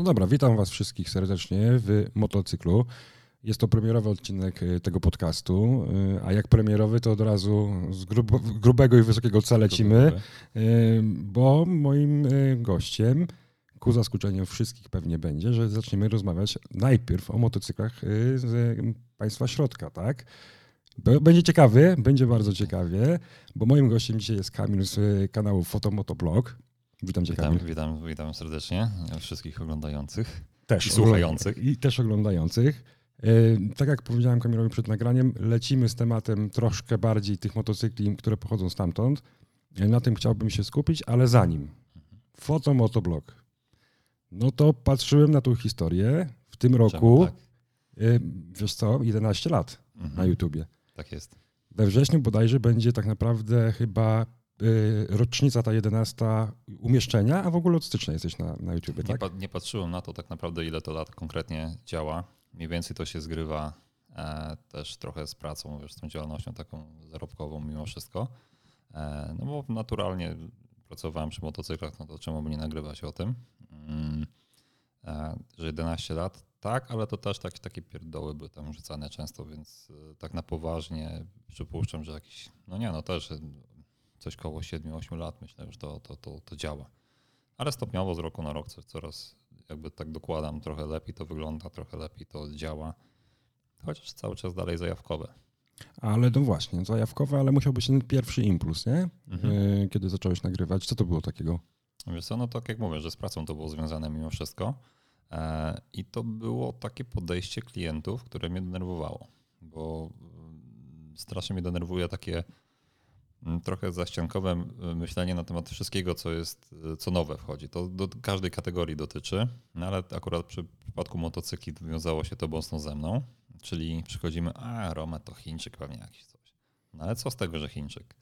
No dobra, witam Was wszystkich serdecznie w motocyklu. Jest to premierowy odcinek y, tego podcastu, y, a jak premierowy to od razu z grubo, grubego i wysokiego C lecimy, y, bo moim gościem, ku zaskoczeniu wszystkich pewnie będzie, że zaczniemy rozmawiać najpierw o motocyklach z państwa środka, tak? Będzie ciekawy, będzie bardzo ciekawie, bo moim gościem dzisiaj jest Kamil z kanału Fotomotoblog. Witam cię, witam, witam, witam serdecznie wszystkich oglądających też i słuchających. I też oglądających. E, tak jak powiedziałem Kamilowi przed nagraniem, lecimy z tematem troszkę bardziej tych motocykli, które pochodzą stamtąd. E, na tym chciałbym się skupić, ale zanim. Fotomotoblog. No to patrzyłem na tą historię w tym roku. Tak? E, wiesz co, 11 lat mhm. na YouTubie. Tak jest. We wrześniu bodajże będzie tak naprawdę chyba rocznica ta 11 umieszczenia, a w ogóle od stycznia jesteś na, na YouTube, nie, tak? Pa, nie patrzyłem na to tak naprawdę, ile to lat konkretnie działa. Mniej więcej to się zgrywa e, też trochę z pracą, wiesz, z tą działalnością taką zarobkową mimo wszystko. E, no bo naturalnie pracowałem przy motocyklach, no to czemu by nie nagrywać o tym? Mm, e, że 11 lat, tak, ale to też tak, takie pierdoły były tam rzucane często, więc e, tak na poważnie przypuszczam, że jakiś, no nie, no też coś koło 7-8 lat myślę, że to, to, to, to działa. Ale stopniowo z roku na rok coraz jakby tak dokładam, trochę lepiej to wygląda, trochę lepiej to działa. Chociaż cały czas dalej zajawkowe. Ale no właśnie, zajawkowe, ale musiał być ten pierwszy impuls, nie? Mhm. E, kiedy zacząłeś nagrywać. Co to było takiego? Wiesz co, no tak jak mówię, że z pracą to było związane mimo wszystko. E, I to było takie podejście klientów, które mnie denerwowało, bo mm, strasznie mnie denerwuje takie trochę zaściankowe myślenie na temat wszystkiego, co jest, co nowe wchodzi. To do każdej kategorii dotyczy, no ale akurat przy przypadku motocykli wiązało się to mocno ze mną, czyli przychodzimy, a Roma to Chińczyk pewnie jakiś coś. No ale co z tego, że Chińczyk?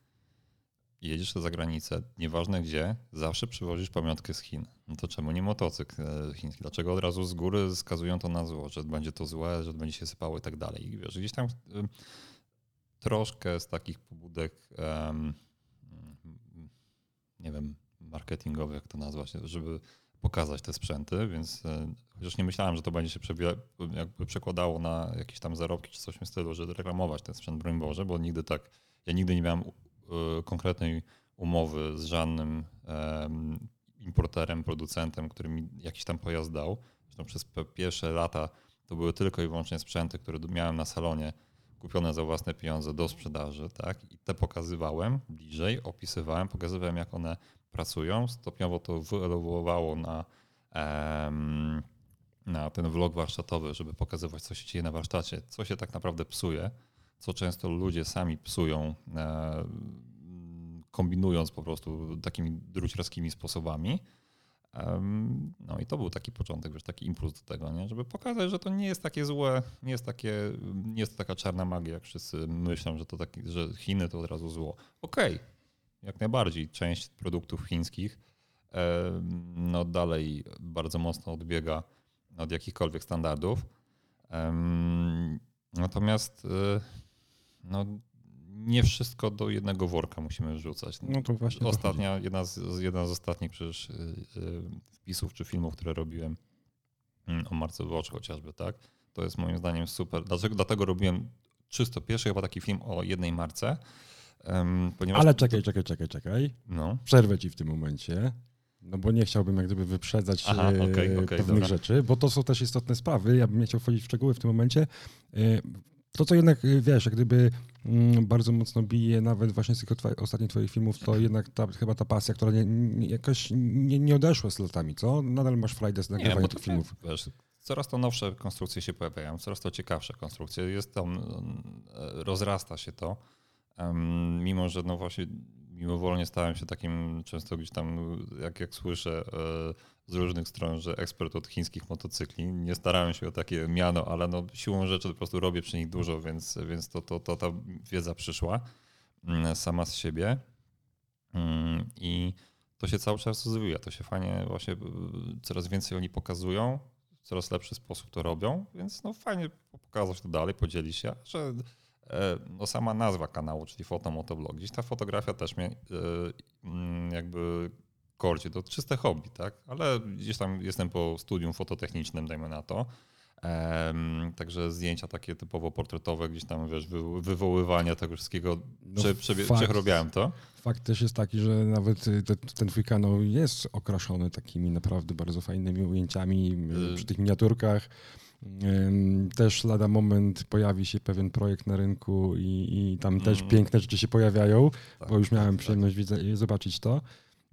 Jedziesz za granicę, nieważne gdzie, zawsze przywozisz pamiątkę z Chin. No to czemu nie motocykl e, chiński? Dlaczego od razu z góry skazują to na zło, że będzie to złe, że będzie się sypało i tak dalej? I wiesz, gdzieś tam troszkę z takich pobudek, um, nie wiem, marketingowych, jak to nazwać, żeby pokazać te sprzęty, więc e, chociaż nie myślałem, że to będzie się jakby przekładało na jakieś tam zarobki czy coś w tym stylu, żeby reklamować ten sprzęt, broń Boże, bo nigdy tak, ja nigdy nie miałem e, konkretnej umowy z żadnym importerem, producentem, który mi jakiś tam pojazd dał. Zresztą przez pierwsze lata to były tylko i wyłącznie sprzęty, które miałem na salonie, kupione za własne pieniądze do sprzedaży, tak? I te pokazywałem bliżej, opisywałem, pokazywałem, jak one pracują. Stopniowo to wyewoluowało na, um, na ten vlog warsztatowy, żeby pokazywać, co się dzieje na warsztacie, co się tak naprawdę psuje, co często ludzie sami psują, e, kombinując po prostu takimi druciarskimi sposobami. No i to był taki początek, wiesz, taki impuls do tego, nie? żeby pokazać, że to nie jest takie złe, nie jest, takie, nie jest to taka czarna magia, jak wszyscy myślą, że to taki, że Chiny to od razu zło. Okej, okay, jak najbardziej. Część produktów chińskich no dalej bardzo mocno odbiega od jakichkolwiek standardów. Natomiast y, no, nie wszystko do jednego worka musimy wrzucać. No to właśnie. Ostatnia, jedna z, jedna z ostatnich przecież y, y, wpisów czy filmów, które robiłem mm, o Marce Watch chociażby, tak? To jest moim zdaniem super. Dlaczego? Dlatego robiłem czysto pierwszy chyba taki film o jednej marce. Um, Ale czekaj, czekaj, czekaj, czekaj. No. Przerwę ci w tym momencie. No bo nie chciałbym jak gdyby wyprzedzać Aha, okay, okay, pewnych dobra. rzeczy, bo to są też istotne sprawy. Ja bym nie chciał wchodzić w szczegóły w tym momencie. To, co jednak, y, wiesz, jak gdyby mm, bardzo mocno bije nawet właśnie z tych ostatnich twoich filmów, to jednak ta, chyba ta pasja, która nie, nie, jakoś nie, nie odeszła z latami, co? Nadal masz frajdę z nagrywania tych filmów. Wiesz, coraz to nowsze konstrukcje się pojawiają, coraz to ciekawsze konstrukcje. Jest tam, mm, rozrasta się to, mimo że no właśnie mimowolnie stałem się takim często gdzieś tam, jak, jak słyszę e, z różnych stron, że ekspert od chińskich motocykli. Nie starałem się o takie miano, ale no, siłą rzeczy po prostu robię przy nich dużo, więc, więc to, to, to ta wiedza przyszła mm, sama z siebie. Mm, I to się cały czas rozwija. To się fajnie właśnie coraz więcej oni pokazują, w coraz lepszy sposób to robią, więc no fajnie pokazać to dalej, podzielić się, że e, no sama nazwa kanału, czyli Fotomotoblog. Gdzieś ta fotografia też mnie e, mm, jakby korcie, to czyste hobby, tak? Ale gdzieś tam jestem po studium fototechnicznym, dajmy na to. Um, także zdjęcia takie typowo portretowe, gdzieś tam wiesz, wy, wywoływania tego wszystkiego, no prze, prze, przerobiałem to. Fakt też jest taki, że nawet y, te, ten twój kanał jest okraszony takimi naprawdę bardzo fajnymi ujęciami y, przy tych miniaturkach. Też lada moment pojawi się pewien projekt na rynku i, i tam też mm. piękne rzeczy się pojawiają, tak, bo już miałem tak, przyjemność tak. Widzę, zobaczyć to.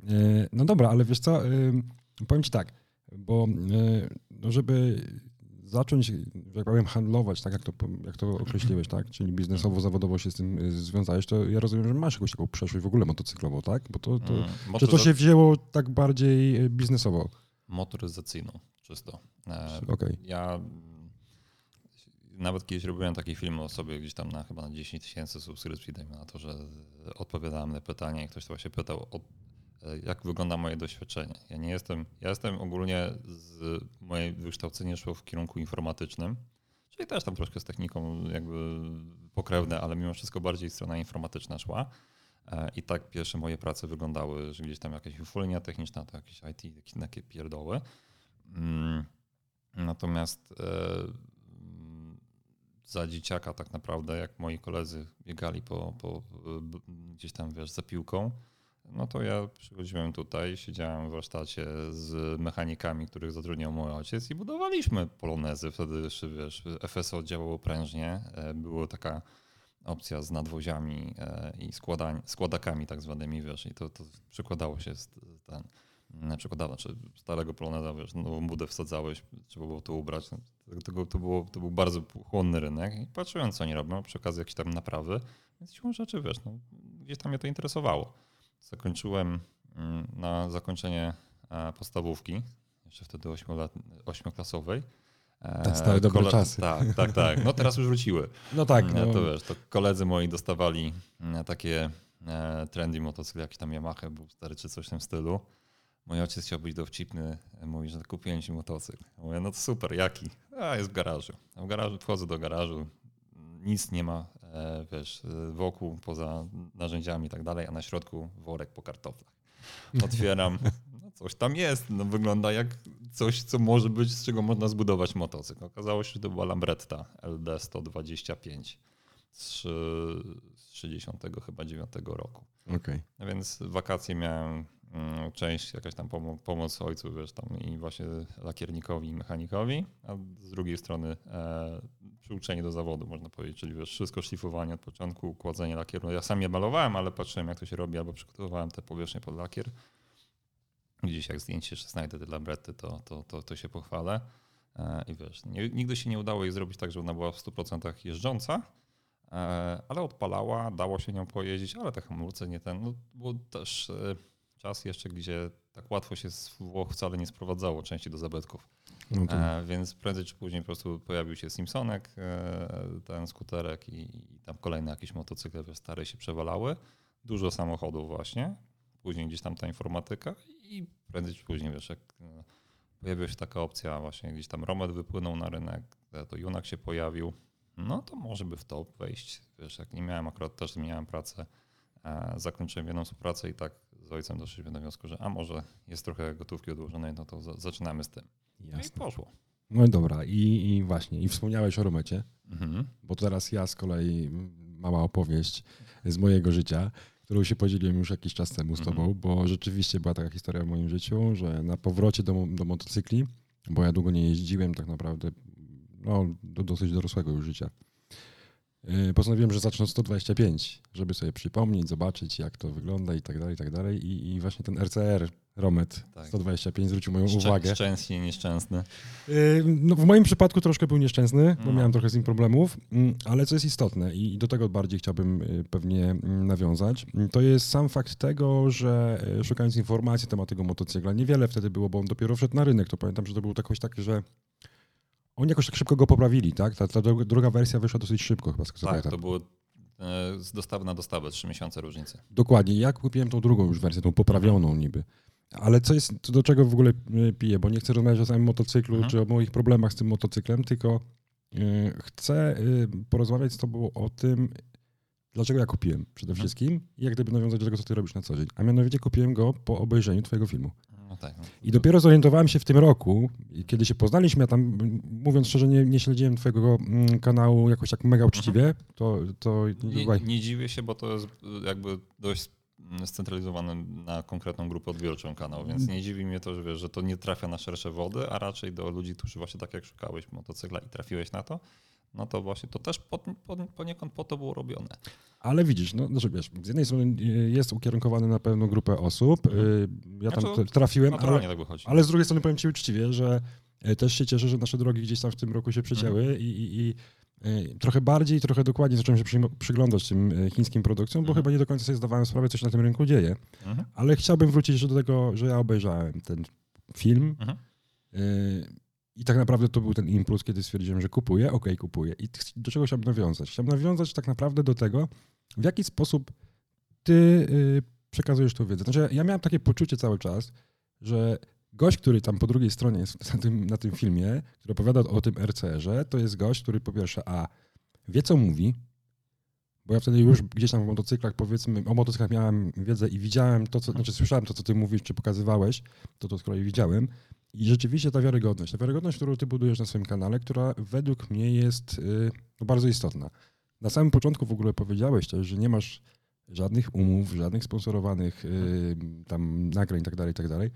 E, no dobra, ale wiesz co, powiem ci tak, bo e, no żeby zacząć, jak powiem, handlować, tak jak to, jak to określiłeś, tak? Czyli biznesowo, zawodowo się z tym związałeś, to ja rozumiem, że masz jakąś taką przeszłość w ogóle motocyklową, tak? Bo to, to mm, czy to się wzięło tak bardziej biznesowo? Motoryzacyjną, czysto. E, okay. Ja nawet kiedyś robiłem taki film o sobie gdzieś tam na chyba na 10 tysięcy subskrypcji, dajmy na to, że odpowiadałem na pytanie i ktoś to właśnie pytał o E, jak wygląda moje doświadczenie. Ja nie jestem, ja jestem ogólnie z moje wykształcenie szło w kierunku informatycznym, czyli też tam troszkę z techniką jakby pokrewne, ale mimo wszystko bardziej strona informatyczna szła. E, I tak pierwsze moje prace wyglądały, że gdzieś tam jakaś infolia techniczna, to jakieś IT, jakieś takie pierdoły. Mm, natomiast e, za dzieciaka tak naprawdę, jak moi koledzy biegali po, po gdzieś tam wiesz, za piłką, no to ja przychodziłem tutaj, siedziałem w warsztacie z mechanikami, których zatrudniał mój ojciec i budowaliśmy polonezy. Wtedy jeszcze, wiesz, FSO działało prężnie. E, Była taka opcja z nadwoziami e, i składań, składakami tak zwanymi, wiesz, i to, to się z ten, przekładało, czy starego poloneza, wiesz, nową budę wsadzałeś, trzeba było to ubrać. No, to, to, było, to był bardzo chłonny rynek i patrzyłem, co oni robią, przy okazji jakieś tam naprawy, więc siłą rzeczy, wiesz, no, gdzieś tam mnie to interesowało. Zakończyłem mm, na zakończenie e, podstawówki, jeszcze wtedy ośmioklasowej. E, tak, stare dobre Kole czasy. Tak, tak, tak. No teraz już wróciły. No tak. Mm, no. To wiesz, to koledzy moi dostawali takie e, trendy motocykle, jakiś tam Yamaha był stary czy coś w tym stylu. Mój ojciec chciał być dowcipny, mówi, że kupiłem ci motocykl. Mówię, no to super, jaki? A, jest w garażu. A w garażu, wchodzę do garażu, nic nie ma, E, wiesz, e, wokół, poza narzędziami i tak dalej, a na środku worek po kartoflach. Otwieram, no coś tam jest, no wygląda jak coś, co może być, z czego można zbudować motocykl. Okazało się, że to była Lambretta LD 125 z 60 chyba 9 roku. Okay. Więc wakacje miałem część, jakaś tam pomo pomoc ojcu, wiesz, tam i właśnie lakiernikowi i mechanikowi, a z drugiej strony e, przyuczenie do zawodu, można powiedzieć, czyli wiesz, wszystko szlifowanie od początku, kładzenie lakieru. Ja sam je malowałem, ale patrzyłem, jak to się robi, albo przygotowywałem te powierzchnie pod lakier. Gdzieś jak zdjęcie jeszcze znajdę te lambrety, to, to, to, to się pochwalę. E, I wiesz, nie, nigdy się nie udało jej zrobić tak, żeby ona była w 100% jeżdżąca, e, ale odpalała, dało się nią pojeździć, ale te hamulce nie ten, no, było też e, czas jeszcze, gdzie tak łatwo się z Włoch wcale nie sprowadzało części do zabytków. No to... e, więc prędzej czy później po prostu pojawił się Simpsonek, e, ten skuterek i, i, tam kolejne jakieś motocykle stare się przewalały. Dużo samochodów właśnie. Później gdzieś tam ta informatyka i prędzej czy później, wiesz, jak e, pojawiła się taka opcja właśnie, gdzieś tam Romet wypłynął na rynek, e, to Junak się pojawił, no to może by w to wejść. Wiesz, jak nie miałem akurat też zmieniałem pracę, e, zakończyłem jedną współpracę i tak z ojcem doszliśmy do wniosku, że a może jest trochę gotówki odłożonej, no to za, zaczynamy z tym. Jasne. No i poszło. No i dobra, I, i właśnie, i wspomniałeś o Romecie, mhm. bo teraz ja z kolei mała opowieść z mojego życia, którą się podzieliłem już jakiś czas temu z mhm. tobą, bo rzeczywiście była taka historia w moim życiu, że na powrocie do, do motocykli, bo ja długo nie jeździłem tak naprawdę, no, do dosyć dorosłego już życia, postanowiłem, że zacznę 125, żeby sobie przypomnieć, zobaczyć jak to wygląda i tak dalej, i tak dalej. I, i właśnie ten RCR Romet tak. 125 zwrócił moją Szczę, uwagę. Szczęsny, nieszczęsny. Yy, no, w moim przypadku troszkę był nieszczęsny, bo no. miałem trochę z nim problemów, mm, ale co jest istotne i do tego bardziej chciałbym y, pewnie mm, nawiązać, to jest sam fakt tego, że y, szukając informacji na temat tego motocykla, niewiele wtedy było, bo on dopiero wszedł na rynek, to pamiętam, że to był jakoś tak, że oni jakoś tak szybko go poprawili, tak? Ta, ta druga wersja wyszła dosyć szybko chyba. Z tak, to było e, z dostawy na dostawę, trzy miesiące różnicy. Dokładnie. Ja kupiłem tą drugą już wersję, tą poprawioną niby. Ale co jest, do czego w ogóle e, piję? Bo nie chcę rozmawiać o samym motocyklu mhm. czy o moich problemach z tym motocyklem, tylko e, chcę porozmawiać z Tobą o tym, dlaczego ja kupiłem przede mhm. wszystkim i jak gdyby nawiązać do tego, co ty robisz na co dzień. A mianowicie kupiłem go po obejrzeniu twojego filmu. No tak, no. I dopiero zorientowałem się w tym roku, kiedy się poznaliśmy, ja tam, mówiąc szczerze, nie, nie śledziłem twojego mm, kanału jakoś tak mega uczciwie, mhm. to... to nie, nie dziwię się, bo to jest jakby dość scentralizowany na konkretną grupę odbiorczą kanał, więc nie dziwi mnie to, że, wiesz, że to nie trafia na szersze wody, a raczej do ludzi, którzy właśnie tak jak szukałeś motocykla i trafiłeś na to, no to właśnie to też po, po, poniekąd po to było robione. Ale widzisz, no znaczy wiesz, z jednej strony jest ukierunkowany na pewną grupę osób, mhm. ja tam znaczy, trafiłem, ale, tak ale z drugiej strony powiem ci uczciwie, że e, też się cieszę, że nasze drogi gdzieś tam w tym roku się przecięły mhm. i, i, i e, trochę bardziej, trochę dokładniej zacząłem się przyglądać tym e, chińskim produkcjom, bo mhm. chyba nie do końca sobie zdawałem sprawę, co się na tym rynku dzieje. Mhm. Ale chciałbym wrócić jeszcze do tego, że ja obejrzałem ten film. Mhm. I tak naprawdę to był ten impuls, kiedy stwierdziłem, że kupuję, ok, kupuję. I do czego chciałbym nawiązać? Chciałbym nawiązać tak naprawdę do tego, w jaki sposób ty y, przekazujesz tą wiedzę. Znaczy, ja miałem takie poczucie cały czas, że gość, który tam po drugiej stronie jest na tym, na tym filmie, który opowiada o tym RCR-ze, to jest gość, który po pierwsze, a wie co mówi, bo ja wtedy już gdzieś tam w motocyklach, powiedzmy, o motocyklach miałem wiedzę i widziałem to, co, znaczy słyszałem to, co ty mówisz, czy pokazywałeś, to to z kolei widziałem. I rzeczywiście ta wiarygodność, ta wiarygodność, którą ty budujesz na swoim kanale, która według mnie jest y, no, bardzo istotna. Na samym początku w ogóle powiedziałeś też, że nie masz żadnych umów, żadnych sponsorowanych y, tam nagrań itd., tak itd.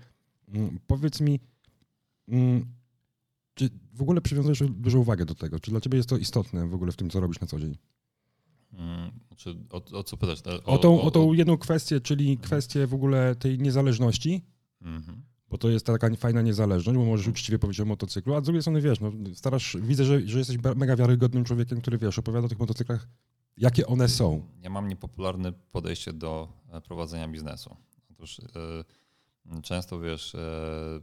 Mm, powiedz mi, mm, czy w ogóle przywiązujesz dużą uwagę do tego? Czy dla ciebie jest to istotne w ogóle w tym, co robisz na co dzień? Hmm, czy o, o, co pytać? O, o, tą, o, tą jedną kwestię, czyli kwestię w ogóle tej niezależności. Mhm bo to jest taka fajna niezależność, bo możesz uczciwie powiedzieć o motocyklu, a z drugiej strony wiesz, no, starasz, widzę, że, że jesteś mega wiarygodnym człowiekiem, który wiesz, opowiada o tych motocyklach, jakie one są. Ja mam niepopularne podejście do e, prowadzenia biznesu. Otóż yy, często wiesz, yy,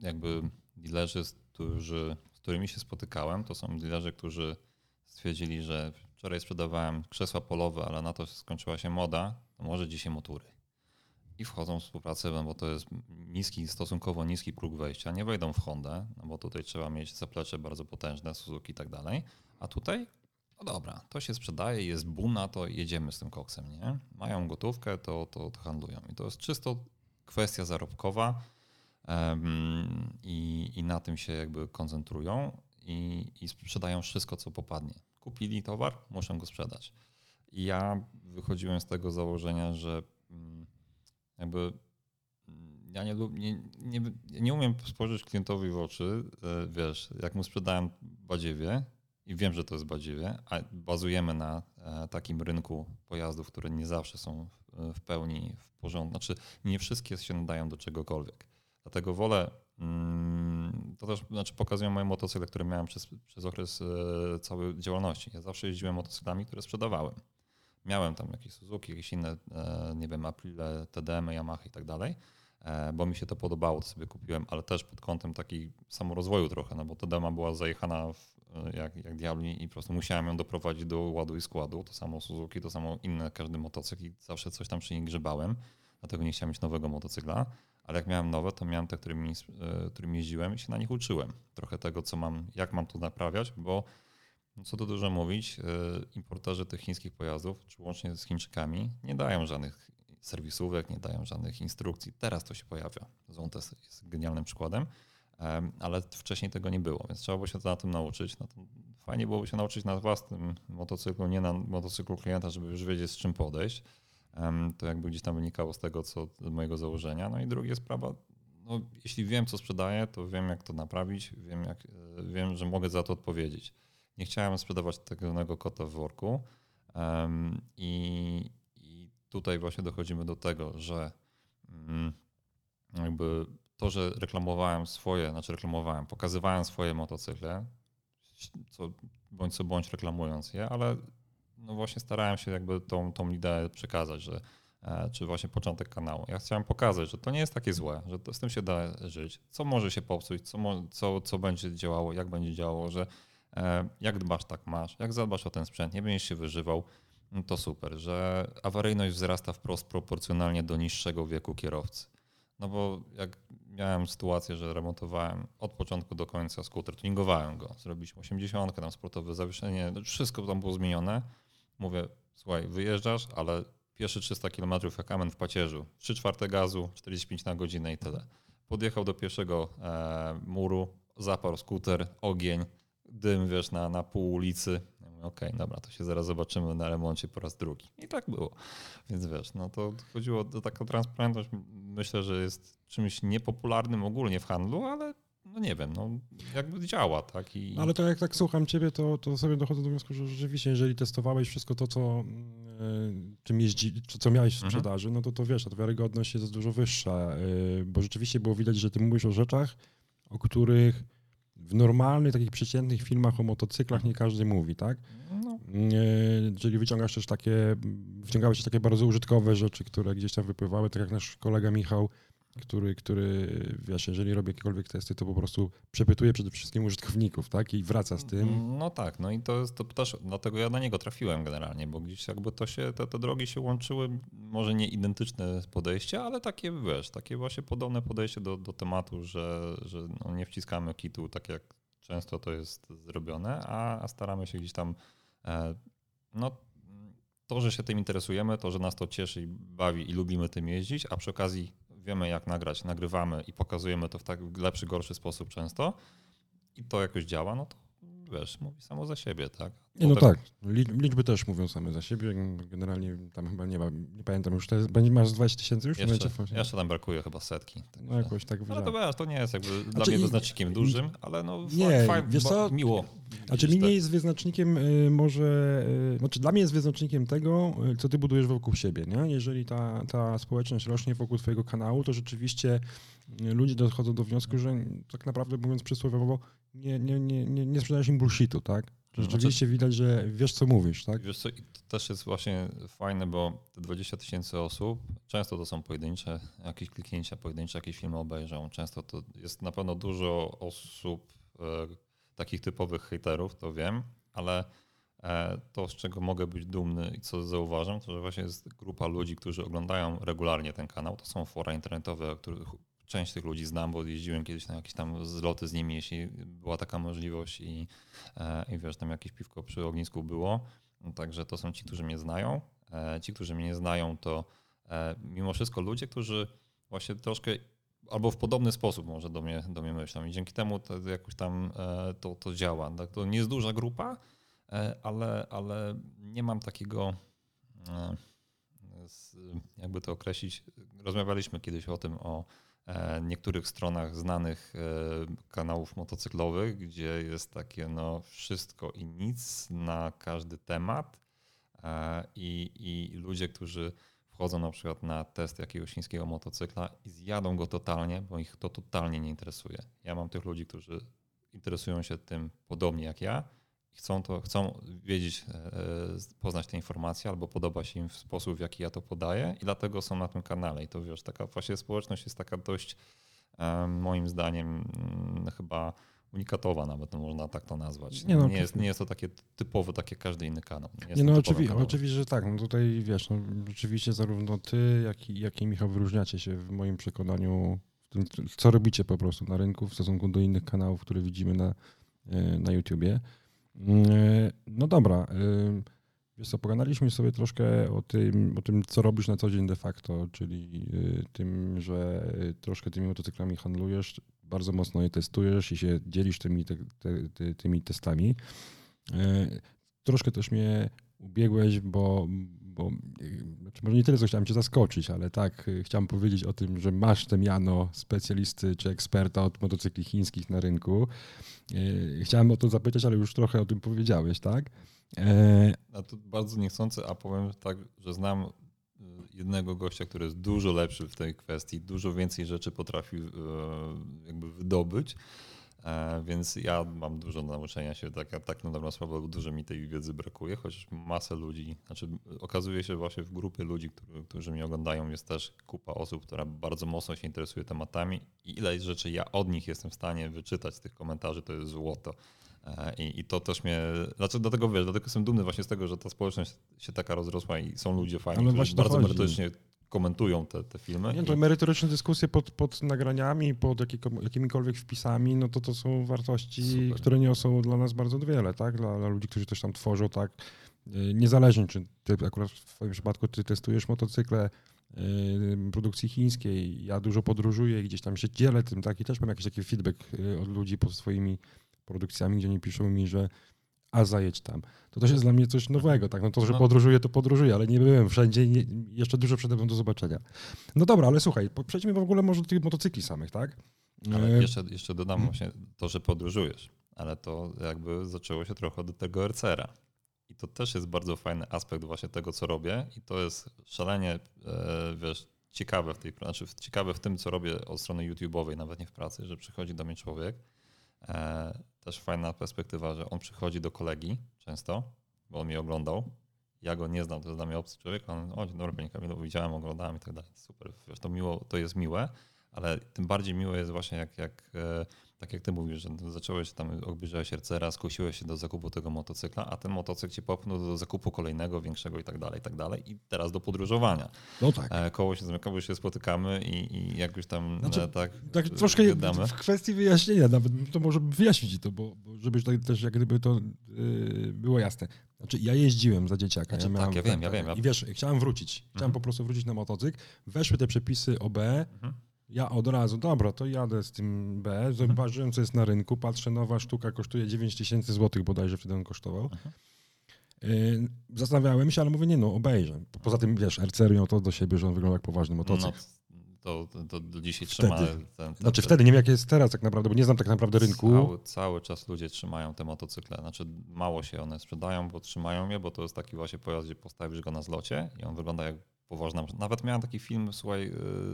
jakby dealerzy, którzy, z którymi się spotykałem, to są dealerzy, którzy stwierdzili, że wczoraj sprzedawałem krzesła polowe, ale na to skończyła się moda, to może dzisiaj motury i wchodzą w współpracę, no bo to jest niski, stosunkowo niski próg wejścia. Nie wejdą w Hondę, no bo tutaj trzeba mieć zaplecze bardzo potężne, Suzuki i tak dalej. A tutaj, dobra, to się sprzedaje, jest buna, to jedziemy z tym koksem, nie? Mają gotówkę, to, to, to handlują. I to jest czysto kwestia zarobkowa um, i, i na tym się jakby koncentrują i, i sprzedają wszystko, co popadnie. Kupili towar, muszą go sprzedać. I ja wychodziłem z tego założenia, że um, jakby mm, ja nie, nie, nie, nie umiem spojrzeć klientowi w oczy, e, wiesz, jak mu sprzedałem badziewie i wiem, że to jest badziewie, a bazujemy na e, takim rynku pojazdów, które nie zawsze są w pełni w porządku, znaczy nie wszystkie się nadają do czegokolwiek. Dlatego wolę, mm, to też znaczy pokazują moje motocykle, które miałem przez, przez okres e, całej działalności. Ja zawsze jeździłem motocyklami, które sprzedawałem. Miałem tam jakieś Suzuki, jakieś inne, e, nie wiem, Aprile, TDM, Yamaha i tak dalej, bo mi się to podobało, to sobie kupiłem, ale też pod kątem takiej samorozwoju trochę, no bo TDM była zajechana w, jak, jak diabli i po prostu musiałem ją doprowadzić do ładu i składu. To samo Suzuki, to samo inne, każdy motocykl i zawsze coś tam przy niej grzebałem, dlatego nie chciałem mieć nowego motocykla. Ale jak miałem nowe, to miałem te, którymi, którymi jeździłem i się na nich uczyłem. Trochę tego, co mam, jak mam to naprawiać, bo no co tu dużo mówić, e, importerzy tych chińskich pojazdów, czy łącznie z Chińczykami, nie dają żadnych serwisówek, nie dają żadnych instrukcji. Teraz to się pojawia. Zontes jest genialnym przykładem, ale wcześniej tego nie było, więc trzeba było się na tym nauczyć. No fajnie byłoby się nauczyć na własnym motocyklu, nie na motocyklu klienta, żeby już wiedzieć z czym podejść. To jakby gdzieś tam wynikało z tego, co z mojego założenia. No i druga sprawa, no, jeśli wiem, co sprzedaję, to wiem, jak to naprawić, wiem, jak, e, wiem, że mogę za to odpowiedzieć nie chciałem sprzedawać tego kota w worku. Um, i, i, tutaj właśnie dochodzimy do tego, że um, jakby to, że reklamowałem swoje, znaczy reklamowałem, pokazywałem swoje motocykle, co, bądź co bądź reklamując je, ale no właśnie starałem się jakby tą, tą ideę przekazać, że e, czy właśnie początek kanału. Ja chciałem pokazać, że to nie jest takie złe, że to, z tym się da żyć, co może się popsuć, co, co, co będzie działało, jak będzie działało, że E, jak dbasz, tak masz. Jak zadbasz o ten sprzęt, nie będziesz się wyżywał, no to super, że awaryjność wzrasta wprost proporcjonalnie do niższego wieku kierowcy. No bo jak miałem sytuację, że remontowałem od początku do końca skuter, tuningowałem go, zrobiliśmy 80, tam sportowe zawieszenie, no wszystko tam było zmienione, mówię, słuchaj, wyjeżdżasz, ale pierwsze 300 km jak amen w pacierzu, 3 czwarte gazu, 45 na godzinę i tyle. Podjechał do pierwszego e, muru, zaparł skuter, ogień, dym, wiesz, na, na pół ulicy. Okej, okay, dobra, to się zaraz zobaczymy na remoncie po raz drugi. I tak było. Więc wiesz, no to chodziło o taką transparentność. Myślę, że jest czymś niepopularnym ogólnie w handlu, ale no nie wiem, no jakby działa, tak? I... Ale to jak tak słucham ciebie, to, to sobie dochodzę do wniosku, że rzeczywiście, jeżeli testowałeś wszystko to, co, yy, czym jeździ, co, miałeś w mhm. sprzedaży, mhm. no to to wiesz, ta wiarygodność jest dużo wyższa, yy, bo rzeczywiście było widać, że ty mówisz o rzeczach, o których w normalnych, takich przeciętnych filmach o motocyklach nie każdy mówi, tak? No. Czyli wyciągasz też takie, wyciągałeś też takie bardzo użytkowe rzeczy, które gdzieś tam wypływały, tak jak nasz kolega Michał który, który, wiesz, jeżeli robi jakiekolwiek testy, to po prostu przepytuje przede wszystkim użytkowników, tak? I wraca z tym. No tak, no i to jest to też, dlatego ja na niego trafiłem generalnie, bo gdzieś jakby to się, te, te drogi się łączyły, może nie identyczne podejście, ale takie, wiesz, takie właśnie podobne podejście do, do tematu, że, że no nie wciskamy kitu tak jak często to jest zrobione, a, a staramy się gdzieś tam, e, no to, że się tym interesujemy, to, że nas to cieszy i bawi i lubimy tym jeździć, a przy okazji wiemy jak nagrać, nagrywamy i pokazujemy to w tak lepszy, gorszy sposób często i to jakoś działa, no to wiesz, mówi samo za siebie, tak? Potem... No tak, liczby też mówią same za siebie. Generalnie tam chyba nie ma, nie pamiętam już, te, będzie masz 20 tysięcy już? Jeszcze, jeszcze tam brakuje chyba setki. Tak no jakoś tak Ale to wiesz, to nie jest jakby znaczy, dla mnie wyznacznikiem dużym, ale no nie, fajnie, wiesz co? miło. Znaczy mi nie jest wyznacznikiem y, może, y, znaczy dla mnie jest wyznacznikiem tego, y, co ty budujesz wokół siebie, nie? Jeżeli ta, ta społeczność rośnie wokół twojego kanału, to rzeczywiście ludzie dochodzą do wniosku, że tak naprawdę mówiąc przysłowiowo, nie, nie, nie, nie, nie sprzedajesz im bullshitu, tak? Że znaczy- rzeczywiście widać, że wiesz, co mówisz, tak? Wiesz co, to też jest właśnie fajne, bo te 20 tysięcy osób, często to są pojedyncze, jakieś kliknięcia pojedyncze, jakieś filmy obejrzą. Często to jest na pewno dużo osób, e, takich typowych haterów, to wiem, ale e, to, z czego mogę być dumny i co zauważam, to że właśnie jest grupa ludzi, którzy oglądają regularnie ten kanał. To są fora internetowe, których część tych ludzi znam, bo jeździłem kiedyś na jakieś tam zloty z nimi, jeśli była taka możliwość i, e, i wiesz, tam jakieś piwko przy ognisku było. Także to są ci, którzy mnie znają. E, ci, którzy mnie nie znają, to e, mimo wszystko ludzie, którzy właśnie troszkę albo w podobny sposób może do mnie, do mnie myślą i dzięki temu to jakoś tam to, to działa. Tak, to nie jest duża grupa, ale, ale nie mam takiego jakby to określić, rozmawialiśmy kiedyś o tym, o niektórych stronach znanych e, kanałów motocyklowych, gdzie jest takie no wszystko i nic na każdy temat e, i, i ludzie, którzy wchodzą na przykład na test jakiegoś chińskiego motocykla i zjadą go totalnie, bo ich to totalnie nie interesuje. Ja mam tych ludzi, którzy interesują się tym podobnie jak ja chcą, to, chcą wiedzieć, e, poznać te informacje albo podoba się im w sposób, w jaki ja to podaję i dlatego są na tym kanale. I to wiesz, taka właśnie społeczność jest taka dość moim zdaniem mm, chyba unikatowa nawet, no można tak to nazwać. Nie, no, nie, jest, nie jest to takie typowe, takie każdy inny kanał. Nie, nie no oczywi oczywiście, że tak. No tutaj wiesz, no, rzeczywiście zarówno ty, jak i, jak i Michał wyróżniacie się w moim przekonaniu w tym, co robicie po prostu na rynku w stosunku do innych kanałów, które widzimy na, e, na YouTubie. No dobra. E, wiesz co, pogadaliśmy sobie troszkę o tym, o tym, co robisz na co dzień de facto, czyli e, tym, że troszkę tymi motocyklami handlujesz, bardzo mocno je testujesz i się dzielisz tymi, te, te, tymi testami. Troszkę też mnie ubiegłeś, bo, bo znaczy może nie tyle, co chciałem cię zaskoczyć, ale tak, chciałem powiedzieć o tym, że masz te miano specjalisty czy eksperta od motocykli chińskich na rynku. E, chciałem o to zapytać, ale już trochę o tym powiedziałeś, tak? E... A to bardzo niechcący, a powiem tak, że znam jednego gościa, który jest dużo lepszy w tej kwestii, dużo więcej rzeczy potrafi jakby wydobyć. Więc ja mam dużo nauczenia się, tak, tak na dobrą sprawę, dużo mi tej wiedzy brakuje, chociaż masę ludzi, znaczy okazuje się właśnie w grupie ludzi, którzy, którzy mnie oglądają, jest też kupa osób, która bardzo mocno się interesuje tematami i ile rzeczy ja od nich jestem w stanie wyczytać z tych komentarzy, to jest złoto. I, I, to też mnie, znaczy dlatego wiesz, dlatego jestem dumny właśnie z tego, że ta społeczność się taka rozrosła i są ludzie fajni, którzy bardzo merytorycznie komentują te, te filmy. Nie, to merytoryczne dyskusje pod, pod nagraniami, pod jakimikolwiek wpisami, no to to są wartości, Super. które niosą dla nas bardzo wiele, tak? Dla, dla ludzi, którzy też tam tworzą, tak? niezależnie czy ty akurat w twoim przypadku ty testujesz motocykle produkcji chińskiej, ja dużo podróżuję i gdzieś tam się dzielę tym, tak, i też mam jakiś taki feedback od ludzi pod swoimi produkcjami, gdzie oni piszą mi, że a zajedź tam. To też jest dla mnie coś nowego, tak? No to, że no. podróżuję, to podróżuję, ale nie byłem wszędzie i jeszcze dużo przede mną do zobaczenia. No dobra, ale słuchaj, przejdźmy w ogóle może do tych motocykli samych, tak? Ale e, jeszcze, jeszcze dodam hmm. właśnie to, że podróżujesz, ale to jakby zaczęło się trochę od tego RCR-a. I to też jest bardzo fajny aspekt właśnie tego, co robię i to jest szalenie, e, wiesz, ciekawe w tej znaczy ciekawe w tym, co robię od strony YouTube'owej, nawet nie w pracy, że przychodzi do mnie człowiek, e, też fajna perspektywa, że on przychodzi do kolegi często, bo on mnie oglądał. Ja go nie znam, to jest dla mnie obcy człowiek. On, o, dzień dobry, panie Kamilu, widziałem, oglądałem i tak dalej. Super, to, miło, to jest miłe, ale tym bardziej miłe jest właśnie jak, jak e, tak jak ty mówisz, że zacząłeś tam, obejrzałeś RCR, skusiłeś się do zakupu tego motocykla, a ten motocykl cię popchnął do zakupu kolejnego, większego i tak dalej, i tak dalej. I teraz do podróżowania. No tak. E, koło się zamykamy, się spotykamy i, i jak już tam znaczy, e, tak Tak troszkę wydamy. w kwestii wyjaśnienia nawet, to może wyjaśnić to, bo, bo żeby też jak gdyby to yy, było jasne. Znaczy ja jeździłem za dzieciaka. Znaczy, ja, miałem, tak, ja wiem, ja wiem. Ja... I wiesz, chciałem wrócić. Chciałem mhm. po prostu wrócić na motocykl. Weszły te przepisy OB, mhm ja od razu, dobra, to jadę z tym B, zobaczyłem, co jest na rynku, patrzę, nowa sztuka kosztuje 9 tysięcy złotych bodajże wtedy on kosztował. Y, zastanawiałem się, ale mówię, nie no, obejrzę. Poza tym, wiesz, RCR miał to do siebie, że on wygląda jak poważny motocykl. No, to, to, to dzisiaj trzyma. Ten, ten, znaczy ten, wtedy, nie wiem jak jest teraz tak naprawdę, bo nie znam tak naprawdę rynku. Cały, cały czas ludzie trzymają te motocykle. Znaczy mało się one sprzedają, bo trzymają je, bo to jest taki właśnie pojazd, gdzie postawisz go na zlocie i on wygląda jak poważna. Nawet miałem taki film, słuchaj, y,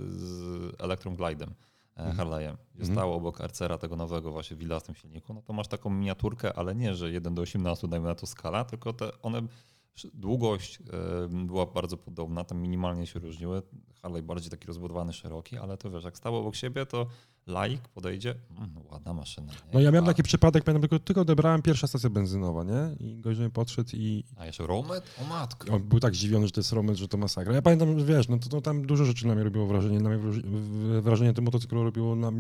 z Electrum Glidem. E, mhm. Harley'em, gdzie mm. stało obok Arcera tego nowego właśnie w tym silniku, no to masz taką miniaturkę, ale nie, że 1 do 18 dajmy na to skala, tylko te one długość była bardzo podobna, tam minimalnie się różniły. Harley bardziej taki rozbudowany, szeroki, ale to wiesz, jak stało obok siebie, to laik podejdzie, mm, ładna maszyna. Nie? No ja miałem taki przypadek, pamiętam, tylko, tylko odebrałem pierwsza stacja benzynowa, nie? I mi podszedł i... A jeszcze Romet? O matko. On był tak zdziwiony, że to jest Romet, że to masakra. Ja pamiętam, że wiesz, no to, to tam dużo rzeczy na mnie robiło wrażenie. Na mnie wrażenie tym motocyklu robiło na,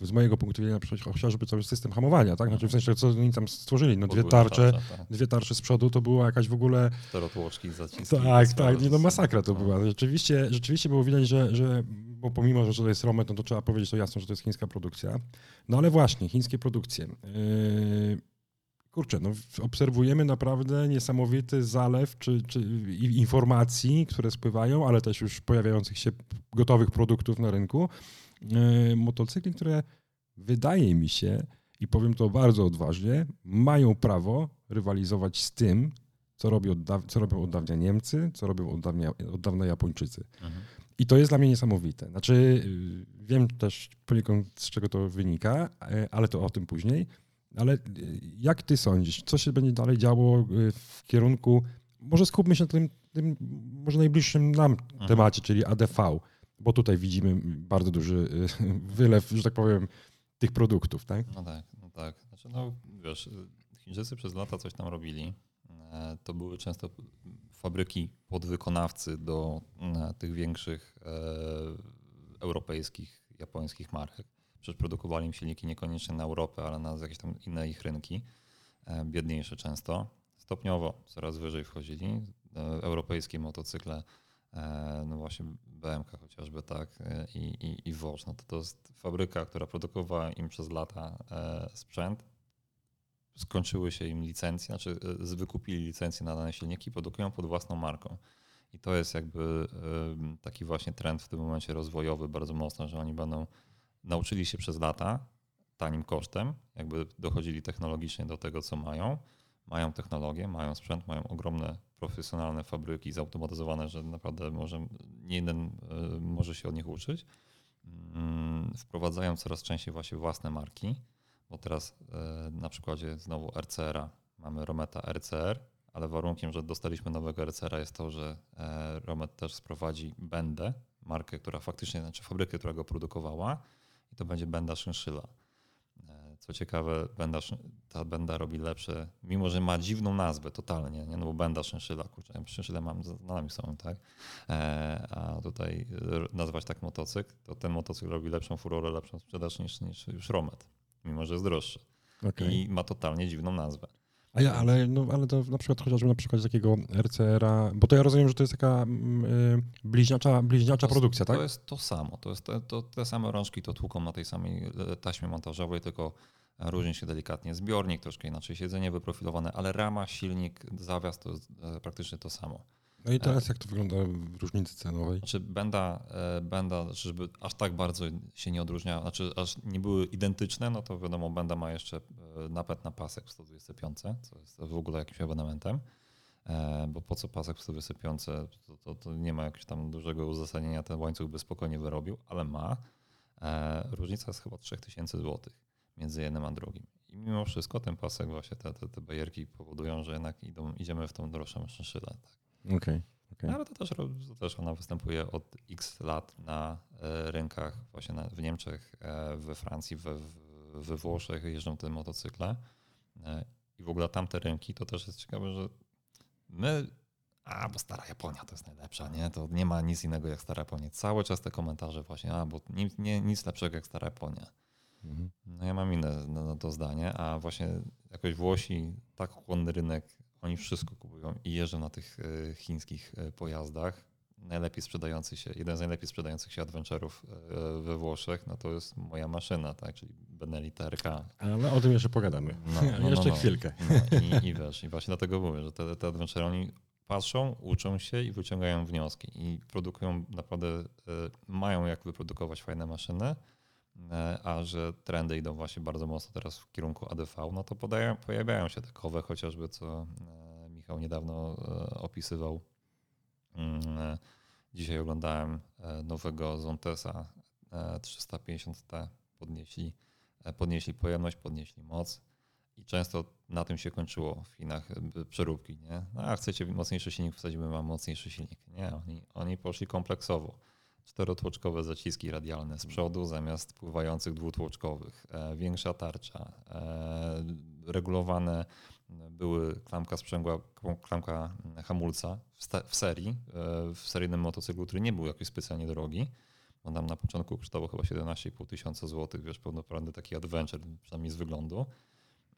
z mojego punktu widzenia chociażby cały system hamowania, tak? Znaczy w sensie, co oni tam stworzyli, no dwie tarcze, tak. dwie tarcze z przodu, to była jakaś w ogóle... Czterotłoczki, zaciski. Tak, tak, nie, no masakra to no. była. Rzeczywiście, rzeczywiście było widać, że, że bo pomimo, że to jest Romet, no to trzeba powiedzieć to jasno, że to jest chińska produkcja. No ale właśnie, chińskie produkcje. Yy, kurczę, no obserwujemy naprawdę niesamowity zalew czy, czy informacji, które spływają, ale też już pojawiających się gotowych produktów na rynku. Yy, motocykli, które wydaje mi się, i powiem to bardzo odważnie, mają prawo rywalizować z tym, co, robi od, co robią od dawna Niemcy, co robią od dawna, od dawna Japończycy. Mhm. I to jest dla mnie niesamowite. Znaczy, y, wiem też poniekąd z czego to wynika, e, ale to o tym później. Ale y, jak ty sądzisz, co się będzie dalej działo y, w kierunku, może skupmy się na tym, tym może najbliższym nam mhm. temacie, czyli ADV, bo tutaj widzimy bardzo duży wylew, że tak powiem, tych produktów, tak? No tak, no tak. Znaczy, no wiesz, Chińczycy przez lata coś tam robili. E, to były często fabryki podwykonawcy do e, tych większych e, europejskich, japońskich marek. Przecież produkowali im silniki niekoniecznie na Europę, ale na jakieś tam inne ich rynki, biedniejsze często. Stopniowo coraz wyżej wchodzili. Europejskie motocykle, no właśnie BMK chociażby, tak, i, i, i no to, to jest fabryka, która produkowała im przez lata sprzęt, skończyły się im licencje, znaczy e, wykupili licencje na dane silniki, produkują pod własną marką. I to jest jakby taki właśnie trend w tym momencie rozwojowy bardzo mocno, że oni będą nauczyli się przez lata tanim kosztem, jakby dochodzili technologicznie do tego, co mają. Mają technologię, mają sprzęt, mają ogromne profesjonalne fabryki zautomatyzowane, że naprawdę może, nie jeden e, może się od nich uczyć. Mm, wprowadzają coraz częściej właśnie własne marki bo teraz e, na przykładzie znowu RCR-a mamy Rometa RCR, ale warunkiem, że dostaliśmy nowego RCR-a jest to, że e, Romet też sprowadzi Bendę, markę, która faktycznie, znaczy fabrykę, która go produkowała i to będzie Benda Szynszyla. E, co ciekawe, Benda, ta Benda robi lepsze, mimo że ma dziwną nazwę totalnie, nie? no bo Benda Szynszyla, kurczę, Szynszyle mam za nami są, tak? A tutaj nazwać tak motocykl, to ten motocykl robi lepszą furorę, lepszą sprzedaż niż, niż już Romet mimo że jest droższy. Okay. I ma totalnie dziwną nazwę. A ja, ale, no, ale to na przykład chociażby na przykład z takiego RCR-a, bo to ja rozumiem, że to jest taka y, bliźniacza, bliźniacza to, produkcja, tak? To jest to samo, to jest te, to, te same rączki to tłuką na tej samej e, taśmie montażowej, tylko różni się delikatnie zbiornik, troszkę inaczej siedzenie wyprofilowane, ale rama, silnik, zawias to jest praktycznie to samo. No i teraz jak to wygląda w różnicy cenowej? Znaczy Benda, Benda, żeby aż tak bardzo się nie odróżniała, znaczy aż nie były identyczne, no to wiadomo, Benda ma jeszcze e, napęd na pasek w 125, co jest w ogóle jakimś abonamentem, e, bo po co pasek w 125, to, to, to nie ma jakiegoś tam dużego uzasadnienia, ten łańcuch by spokojnie wyrobił, ale ma. E, różnica jest chyba 3000 zł między jednym a drugim. I mimo wszystko ten pasek, właśnie te, te, te bajerki powodują, że jednak idą, idziemy w tą droższą szynszylę. Tak. Okej. Okay. Okay. No, ale to też, to też ona występuje od x lat na e, rynkach właśnie na, w Niemczech, e, we Francji, we, we Włoszech jeżdżą te motocykle. E, I w ogóle tamte rynki to też jest ciekawe, że my, a bo stara Japonia to jest najlepsza, nie? To nie ma nic innego jak stara Japonia. Cały czas te komentarze właśnie, a bo nic, nie, nic lepszego jak stara Japonia. Mhm. No ja mam inne na, na to zdanie, a właśnie jakoś Włosi, tak chłonny rynek oni wszystko kupują i jeżdżą na tych e, chińskich e, pojazdach. Najlepiej sprzedający się, jeden z najlepiej sprzedających się adventure'ów e, we Włoszech, no to jest moja maszyna, tak, czyli Benelli TRK. Ale o tym jeszcze pogadamy. No, no, no jeszcze no, chwilkę. No, i, I wiesz, i właśnie dlatego mówię, że te, te adventure oni patrzą, uczą się i wyciągają wnioski i produkują naprawdę, mają jak wyprodukować fajne maszyny, a że trendy idą właśnie bardzo mocno teraz w kierunku ADV, no to podają, pojawiają się takowe chociażby, co e, Michał niedawno e, opisywał. Mm, dzisiaj oglądałem nowego Zontesa 350T, podnieśli, podnieśli pojemność, podnieśli moc i często na tym się kończyło w Chinach przeróbki. Nie? No, a chcecie mocniejszy silnik, wsadzimy wam mocniejszy silnik. Nie, oni, oni poszli kompleksowo czterotłoczkowe zaciski radialne z przodu zamiast pływających dwutłoczkowych, e, większa tarcza, e, regulowane były klamka sprzęgła, klamka hamulca w, serii, e, w seryjnym motocyklu, który nie był jakiś specjalnie drogi. On tam na początku kosztował chyba 17,5 tysiąca złotych, wiesz, pełnoprawny taki adventure, przynajmniej z wyglądu.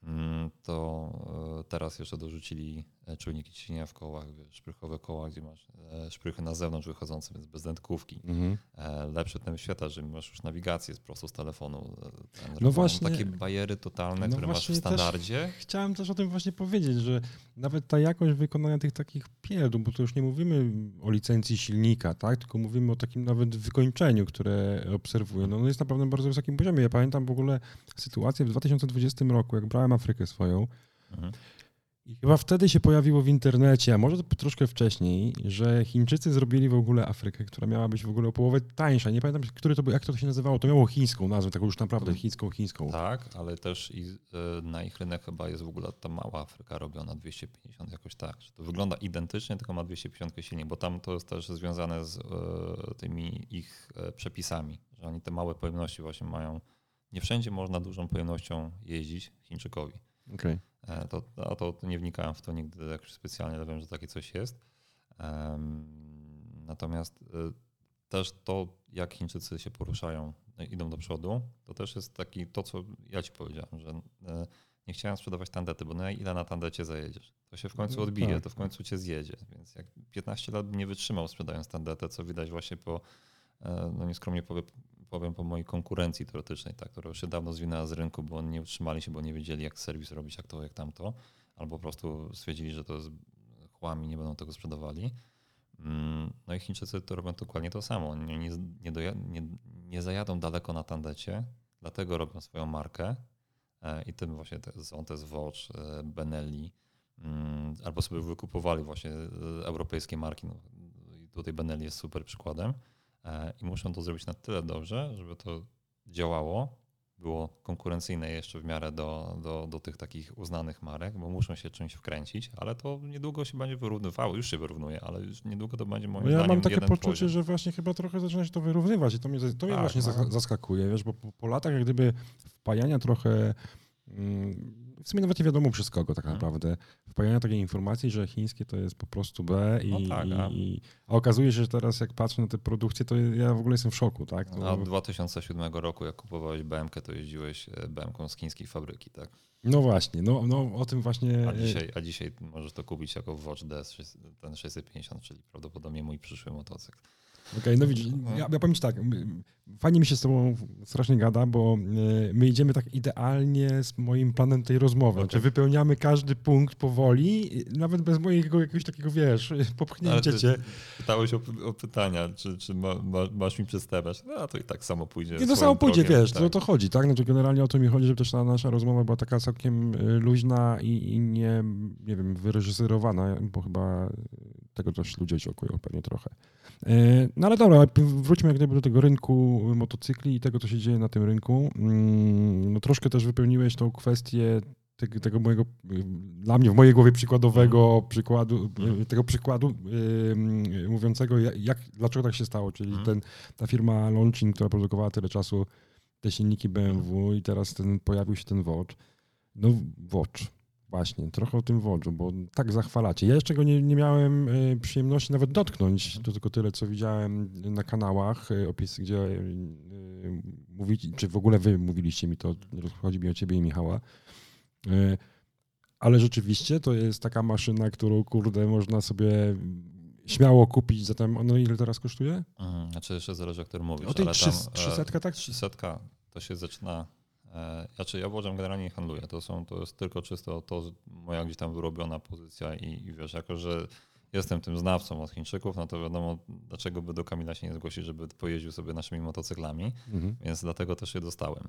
Mm, to teraz jeszcze dorzucili czujniki ciśnienia w kołach, wiesz, szprychowe koła, gdzie masz e, szprychy na zewnątrz wychodzące, więc bez dętkówki. Mhm. Lepszy ten światła, że masz już nawigację z prostu z telefonu. Ten, no właśnie. Takie bajery totalne, no które masz w standardzie. Też chciałem też o tym właśnie powiedzieć, że nawet ta jakość wykonania tych takich pierdół, bo to już nie mówimy o licencji silnika, tak, tylko mówimy o takim nawet wykończeniu, które obserwuję. No, no jest naprawdę na bardzo wysokim poziomie. Ja pamiętam w ogóle sytuację w 2020 roku, jak brałem Afrykę swoją. Mhm. I chyba wtedy się pojawiło w internecie, a może to troszkę wcześniej, że Chińczycy zrobili w ogóle Afrykę, która miała być w ogóle o połowę tańsza. Nie pamiętam, który to był, jak to się nazywało. To miało chińską nazwę, taką już naprawdę chińską, chińską. Tak, ale też i, e, na ich rynek chyba jest w ogóle ta mała Afryka robiona 250 jakoś tak. To wygląda identycznie, tylko ma 250 silnik, bo tam to jest też związane z e, tymi ich e, przepisami, że oni te małe pojemności właśnie mają nie wszędzie można dużą pojemnością jeździć Chińczykowi. Okay. E, to, a to nie wnikałem w to nigdy jakoś specjalnie, ale wiem, że takie coś jest. Natomiast e, też to, jak Chińczycy się poruszają, no idą do przodu, to też jest taki to, co ja ci powiedziałem, że e, nie chciałem sprzedawać tandety, bo na ile na tandecie zajedziesz? To się w końcu no odbije, tak. to w końcu cię zjedzie. Więc jak 15 lat nie wytrzymał sprzedając tandetę, co widać właśnie po, no nieskromnie powiem, powiem po mojej konkurencji teoretycznej, tak, która już się dawno zwinęła z rynku, bo nie utrzymali się, bo nie wiedzieli jak serwis robić, jak to, jak tamto, albo po prostu stwierdzili, że to jest chłami, nie będą tego sprzedawali. Mm, no i Chińczycy to robią dokładnie to samo. Oni nie, nie, nie, nie zajadą daleko na tandecie, dlatego robią swoją markę e, i tym właśnie te, są te Zwocz, e, Benelli, mm, albo sobie wykupowali właśnie e, europejskie marki. No, tutaj Benelli jest super przykładem i muszą to zrobić na tyle dobrze, żeby to działało, było konkurencyjne jeszcze w miarę do, do, do tych takich uznanych marek, bo muszą się czymś wkręcić, ale to niedługo się będzie wyrównywało, już się wyrównuje, ale już niedługo to będzie moim no ja zdaniem Ja mam takie poczucie, poziom. że właśnie chyba trochę zaczyna się to wyrównywać i to mnie, to mnie tak, właśnie no. zaskakuje, wiesz, bo po, po latach jak gdyby wpajania trochę mm, w sumie nawet nie wiadomo przez kogo tak mhm. naprawdę, wpajania takiej informacji, że chińskie to jest po prostu B i, no tak, a... i a okazuje się, że teraz jak patrzę na te produkcje, to ja w ogóle jestem w szoku. Tak? To... A od 2007 roku jak kupowałeś BMK, to jeździłeś e, BMK z chińskiej fabryki, tak? No właśnie, no, no o tym właśnie. A dzisiaj, a dzisiaj możesz to kupić jako Watch DS, ten 650, czyli prawdopodobnie mój przyszły motocykl. Okej, okay, no widzisz, ja, ja powiem ci tak, fajnie mi się z tobą strasznie gada, bo e, my idziemy tak idealnie z moim planem tej rozmowy. Okay. Znaczy wypełniamy każdy punkt powoli, nawet bez mojego jakiegoś takiego, wiesz, popchnięcia cię. Pytałeś o, o, pytania, czy, czy ma, ma, masz mi przedstawiać. No to i tak samo pójdzie. Nie, to samo pójdzie, drogiem, wiesz, tak. to o to chodzi, tak? Znaczy generalnie o to mi chodzi, żeby też ta nasza rozmowa była taka całkiem e, luźna i, i nie, nie wiem, wyreżyserowana, bo chyba tego też ludzie oczekują pewnie trochę. E, no ale dobra, wróćmy jak gdyby do tego rynku motocykli i tego, co się dzieje na tym rynku. Mm, no troszkę też wypełniłeś tą kwestię tego, tego mojego, dla mnie w mojej głowie przykładowego mm. przykładu, mm. tego przykładu yy, mówiącego, jak, dlaczego tak się stało, czyli mm. ten, ta firma Launchin, która produkowała tyle czasu te silniki BMW i teraz ten, pojawił się ten Watch. No Watch, Właśnie, trochę o tym wodzu, bo tak zachwalacie. Ja jeszcze go nie, nie miałem e, przyjemności nawet dotknąć, to tylko tyle, co widziałem na kanałach, e, opisy, gdzie e, mówicie, czy w ogóle wy mówiliście mi to, chodzi mi o ciebie i Michała. Ale rzeczywiście to jest taka maszyna, którą, kurde, można sobie śmiało kupić, zatem ono ile teraz kosztuje? Mhm, znaczy jeszcze zależy, o którym mówisz. O tej 300, tak? 300 to się zaczyna znaczy ja uważam, generalnie nie handluję. To, są, to jest tylko czysto to moja gdzieś tam wyrobiona pozycja i, i wiesz, jako że jestem tym znawcą od Chińczyków, no to wiadomo, dlaczego by do Kamila się nie zgłosić, żeby pojeździł sobie naszymi motocyklami, mhm. więc dlatego też je dostałem.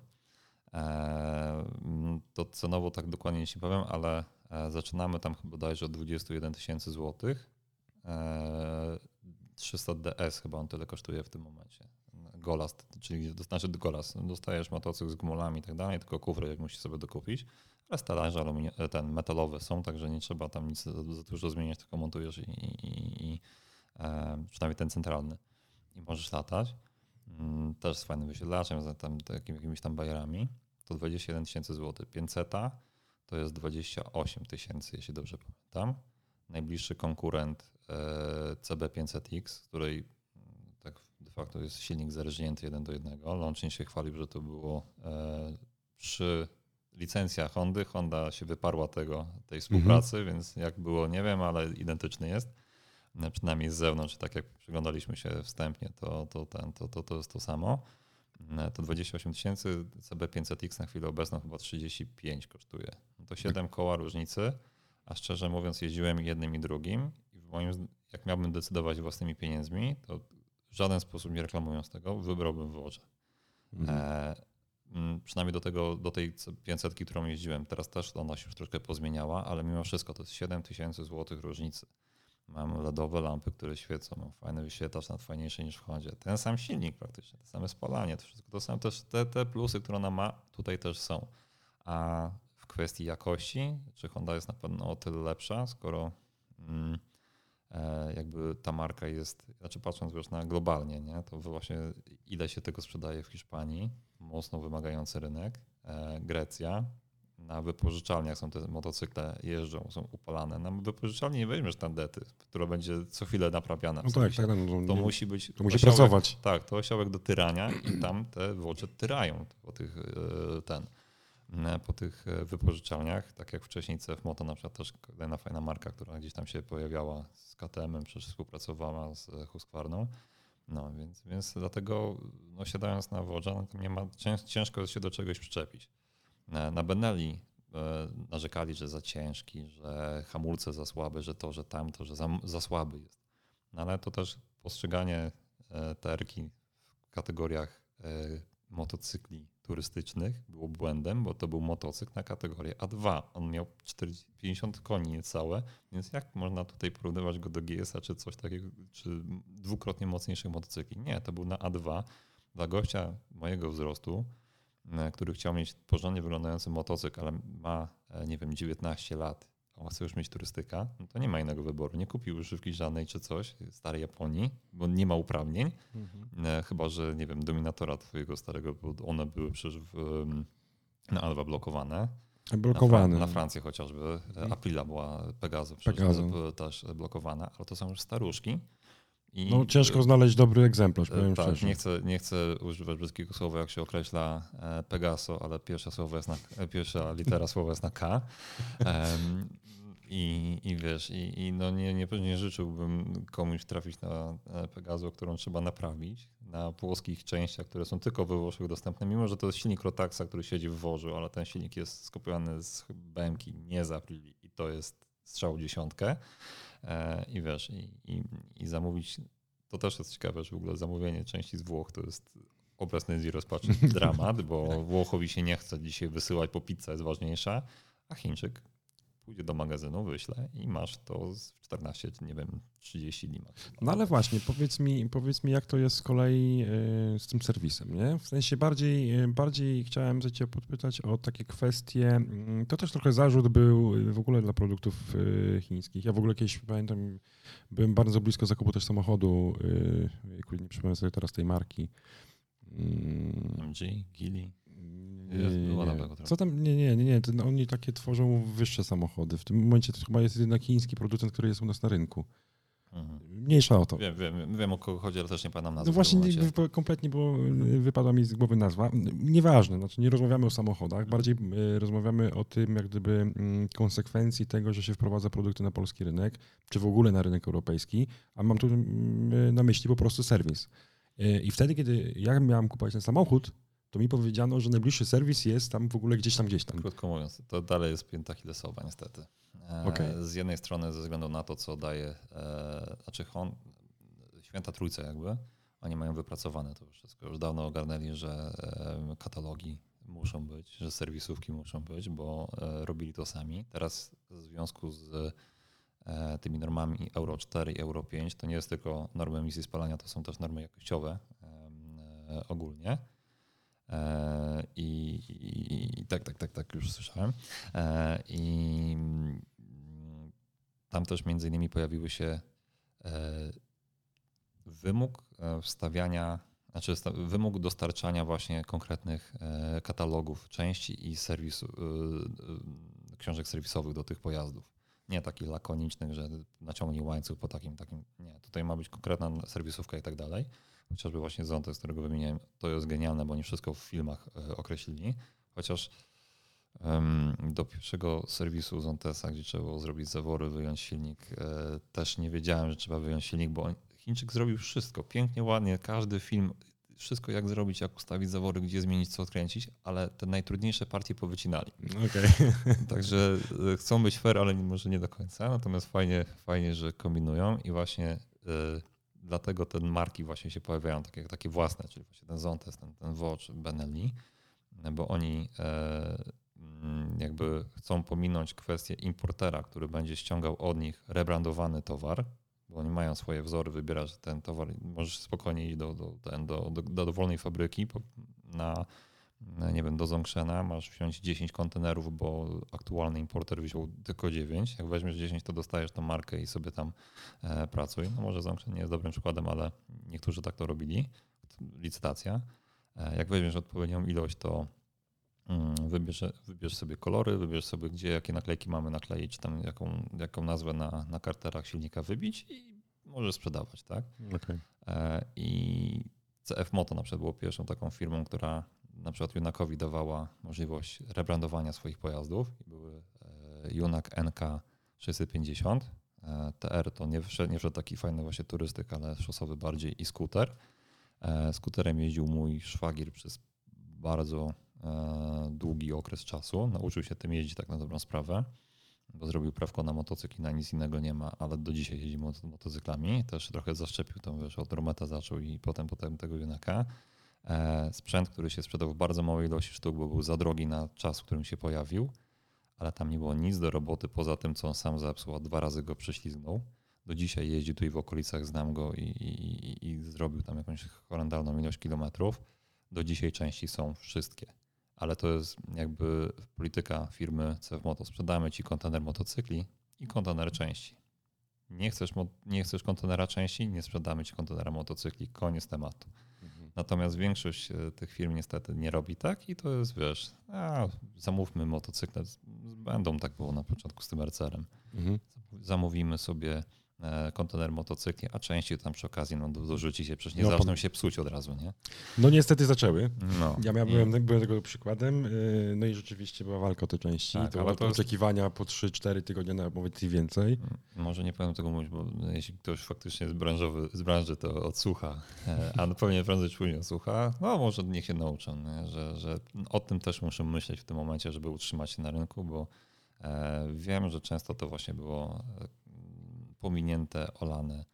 E, to cenowo tak dokładnie nie powiem, ale e, zaczynamy tam chyba bodajże od 21 tysięcy złotych. 300 DS chyba on tyle kosztuje w tym momencie. Golas, czyli znaczy Golas, dostajesz motocykl z gumolami i tak dalej, tylko kufry jak musisz sobie dokupić, ale stelaże alumini- ten metalowe są, także nie trzeba tam nic za, za dużo zmieniać, tylko montujesz i, i, i e, przynajmniej ten centralny i możesz latać. Mm, też z fajnym wysiedlaczem, z tam, takim, jakimiś tam bajerami. To 21 tysięcy złotych. 500 to jest 28 tysięcy, jeśli dobrze pamiętam. Najbliższy konkurent e, CB500X, której de facto jest silnik zarżnięty jeden do jednego. Łącznie się chwalił, że to było e, przy licencja Hondy. Honda się wyparła tego, tej współpracy, mhm. więc jak było, nie wiem, ale identyczny jest. E, przynajmniej z zewnątrz, tak jak przyglądaliśmy się wstępnie, to, to, ten, to, to, to jest to samo. E, to 28 tysięcy, CB500X na chwilę obecną chyba 35 kosztuje. To 7 koła różnicy, a szczerze mówiąc jeździłem jednym i drugim i moim, jak miałbym decydować własnymi pieniędzmi, to w żaden sposób nie reklamując tego, wybrałbym Woże. Mhm. E, mm, przynajmniej do, tego, do tej 500, którą jeździłem. Teraz też ona się już troszkę pozmieniała, ale mimo wszystko to jest 7 tysięcy złotych różnicy. Mam LEDowe lampy, które świecą, mam fajny wyświetlacz, nawet fajniejszy niż w Hondzie. Ten sam silnik praktycznie, to same spalanie, to wszystko to są też te, te plusy, które ona ma, tutaj też są. A w kwestii jakości, czy Honda jest na pewno o tyle lepsza, skoro mm, jakby ta marka jest, znaczy patrząc już na globalnie, nie, to właśnie ile się tego sprzedaje w Hiszpanii, mocno wymagający rynek, e, Grecja, na wypożyczalniach są te motocykle, jeżdżą, są upalane. Na wypożyczalni nie weźmiesz tandety, która będzie co chwilę naprawiana. No tak, tak, no, to nie, musi być. To musi osiołek, pracować. Tak, to osiołek do tyrania i tam te wocze tyrają po tych e, ten E, po tych e, wypożyczalniach, tak jak wcześniej CF Moto na przykład też kolejna fajna marka, która gdzieś tam się pojawiała z KTM-em, przecież współpracowała z Husqvarną. No więc, więc dlatego no, siadając na Wodża, no, nie ma, ciężko się do czegoś przyczepić. Na, na Benelli e, narzekali, że za ciężki, że hamulce za słabe, że to, że tamto, że za, za słaby jest. No, ale to też postrzeganie e, terki w kategoriach e, motocykli turystycznych było błędem, bo to był motocykl na kategorię A2. On miał 40, 50 koni niecałe, więc jak można tutaj porównywać go do GS-a czy coś takiego, czy dwukrotnie mocniejszych motocykli? Nie, to był na A2. Dla gościa mojego wzrostu, e, który chciał mieć porządnie wyglądający motocykl, ale ma, e, nie wiem, 19 lat on chce już mieć turystyka, no to nie ma innego wyboru. Nie kupił używki żadnej czy coś, starej Japonii, bo nie ma uprawnień. Mhm. E, chyba, że nie wiem, dominatora twojego starego, bo one były przecież w, na Alwa blokowane. Blokowane. Na, Fran- na Francję chociażby. E, Aprila była Pegazo, Pegazo. też blokowane, ale to są już staruszki. I, no ciężko znaleźć dobry egzemplarz, powiem tak, szczerze. Nie chcę, nie chcę używać brzydkiego słowa, jak się określa Pegaso, ale pierwsze słowo jest na, pierwsza litera słowa jest na K. Um, i, I wiesz, i, i no nie, nie, nie życzyłbym komuś trafić na Pegaso, którą trzeba naprawić, na płoskich częściach, które są tylko we Włoszech dostępne, mimo że to jest silnik Rotaxa, który siedzi w worzu, ale ten silnik jest skopiowany z BMK, nie z Aprili i to jest strzał dziesiątkę. E, I wiesz, i, i, i zamówić, to też jest ciekawe, że w ogóle zamówienie części z Włoch to jest obecny z rozpaczy dramat, bo Włochowi się nie chce dzisiaj wysyłać, po pizza jest ważniejsza, a Chińczyk pójdzie do magazynu, wyśle i masz to z 14, nie wiem, 30 dni. No ale właśnie, powiedz mi, powiedz mi jak to jest z kolei e, z tym serwisem, nie? W sensie bardziej, e, bardziej chciałem cię podpytać o takie kwestie, mm, to też trochę zarzut był w ogóle dla produktów chińskich. Ja w ogóle kiedyś, pamiętam, byłem bardzo blisko zakupu też samochodu, nie przypomnę sobie teraz tej marki. MG, Gili. Co tam? Nie, nie, nie, nie. To oni takie tworzą wyższe samochody. W tym momencie to chyba jest jedyny chiński producent, który jest u nas na rynku. Mhm. Mniejsza o to. Wiem, wiem, wiem o kogo chodzi, ale też nie pamiętam nazwy. No właśnie nie, kompletnie bo wypadła mi z głowy nazwa. Nieważne, znaczy nie rozmawiamy o samochodach, mhm. bardziej e, rozmawiamy o tym jak gdyby mm, konsekwencji tego, że się wprowadza produkty na polski rynek, czy w ogóle na rynek europejski, a mam tu mm, na myśli po prostu serwis. E, I wtedy, kiedy ja miałem kupować ten samochód, to mi powiedziano, że najbliższy serwis jest tam w ogóle gdzieś tam, gdzieś tam. Krótko mówiąc, to dalej jest pięta Achillesowa niestety. E, okay. Z jednej strony ze względu na to, co daje, e, znaczy Hon, święta trójca jakby, oni mają wypracowane to wszystko. Już dawno ogarnęli, że e, katalogi muszą być, że serwisówki muszą być, bo robili to sami. Teraz w związku z tymi normami Euro 4 i Euro 5 to nie jest tylko normy emisji spalania, to są też normy jakościowe ogólnie. E, I, i, tak, tak, tak, tak, już słyszałem. E, I tam też między innymi pojawiły się e, wymóg wstawiania, znaczy wymóg dostarczania właśnie konkretnych katalogów części i serwisu, książek serwisowych do tych pojazdów. Nie takich lakonicznych, że naciągnij łańcuch po takim, takim. Nie, tutaj ma być konkretna serwisówka i tak dalej chociażby właśnie Zontes, którego wymieniłem, to jest genialne, bo oni wszystko w filmach e, określili, chociaż do pierwszego serwisu Zontesa, gdzie trzeba było zrobić zawory, wyjąć silnik, e, też nie wiedziałem, że trzeba wyjąć silnik, bo Chińczyk zrobił wszystko pięknie, ładnie, każdy film, wszystko jak zrobić, jak ustawić zawory, gdzie zmienić, co odkręcić, ale te najtrudniejsze partie powycinali. Okay. Także e, chcą być fair, ale może nie do końca, natomiast fajnie, fajnie że kombinują i właśnie dlatego te marki właśnie się pojawiają, takie, takie własne, czyli właśnie ten Zontes, ten, ten Watch, Benelli, bo oni e, mm, jakby chcą pominąć kwestię importera, który będzie ściągał od nich rebrandowany towar, bo oni mają swoje wzory, wybierasz ten towar, możesz spokojnie iść do, do, do, do, do dowolnej fabryki na nie wiem, do Zongshena masz wziąć 10 kontenerów, bo aktualny importer wziął tylko 9. Jak weźmiesz 10, to dostajesz tą markę i sobie tam e, pracuj. No może Zongshen nie jest dobrym przykładem, ale niektórzy tak to robili. Licytacja. E, jak weźmiesz odpowiednią ilość, to mm, wybierz, wybierz sobie kolory, wybierz sobie, gdzie jakie naklejki mamy nakleić, tam jaką, jaką nazwę na, na karterach silnika wybić i możesz sprzedawać, tak? Okay. E, I CF Moto na przykład było pierwszą taką firmą, która na przykład Junakowi dawała możliwość rebrandowania swoich pojazdów. Były Junak NK 650. TR to nie wszedł, nie wszedł taki fajny właśnie turystyk, ale szosowy bardziej i skuter. E, skuterem jeździł mój szwagier przez bardzo e, długi okres czasu. Nauczył się tym jeździć tak na dobrą sprawę, bo zrobił prawko na motocykl i na nic innego nie ma, ale do dzisiaj jeździ motocyklami. Też trochę zaszczepił tą, wiesz, od Rometa zaczął i potem, potem tego Junaka. E, sprzęt, który się sprzedał w bardzo małej ilości sztuk, bo był za drogi na czas, w którym się pojawił, ale tam nie było nic do roboty poza tym, co on sam zepsuł, a dwa razy go prześlizgnął. Do dzisiaj jeździ tutaj w okolicach, znam go i, i, i zrobił tam jakąś horrendalną ilość kilometrów. Do dzisiaj części są wszystkie, ale to jest jakby polityka firmy CF Moto. Sprzedamy ci kontener motocykli i kontener części. Nie chcesz, nie chcesz kontenera części, nie sprzedamy ci kontenera motocykli. Koniec tematu. Natomiast większość e, tych firm niestety nie robi tak i to jest, wiesz, a, zamówmy motocyklet. Będą tak było na początku z tym RCR-em. Mhm. Zamówimy sobie kontener motocykli, a części tam przy okazji no, dorzuci się, przecież nie no, zaczną się psuć od razu, nie? No niestety zaczęły. No. Ja miałem, byłem, byłem tego przykładem, y, no i rzeczywiście była walka o te części. Tak, to, ale to oczekiwania po 3-4 tygodnie na nawet i więcej. Mm, może nie powiem tego mówić, bo jeśli ktoś faktycznie z, branżowy, z branży to odsłucha, e, a pewnie prędzej czy później odsłucha, no może niech się nauczą, nie? Że, że o tym też muszę myśleć w tym momencie, żeby utrzymać się na rynku, bo e, wiem, że często to właśnie było e, pominięte, olane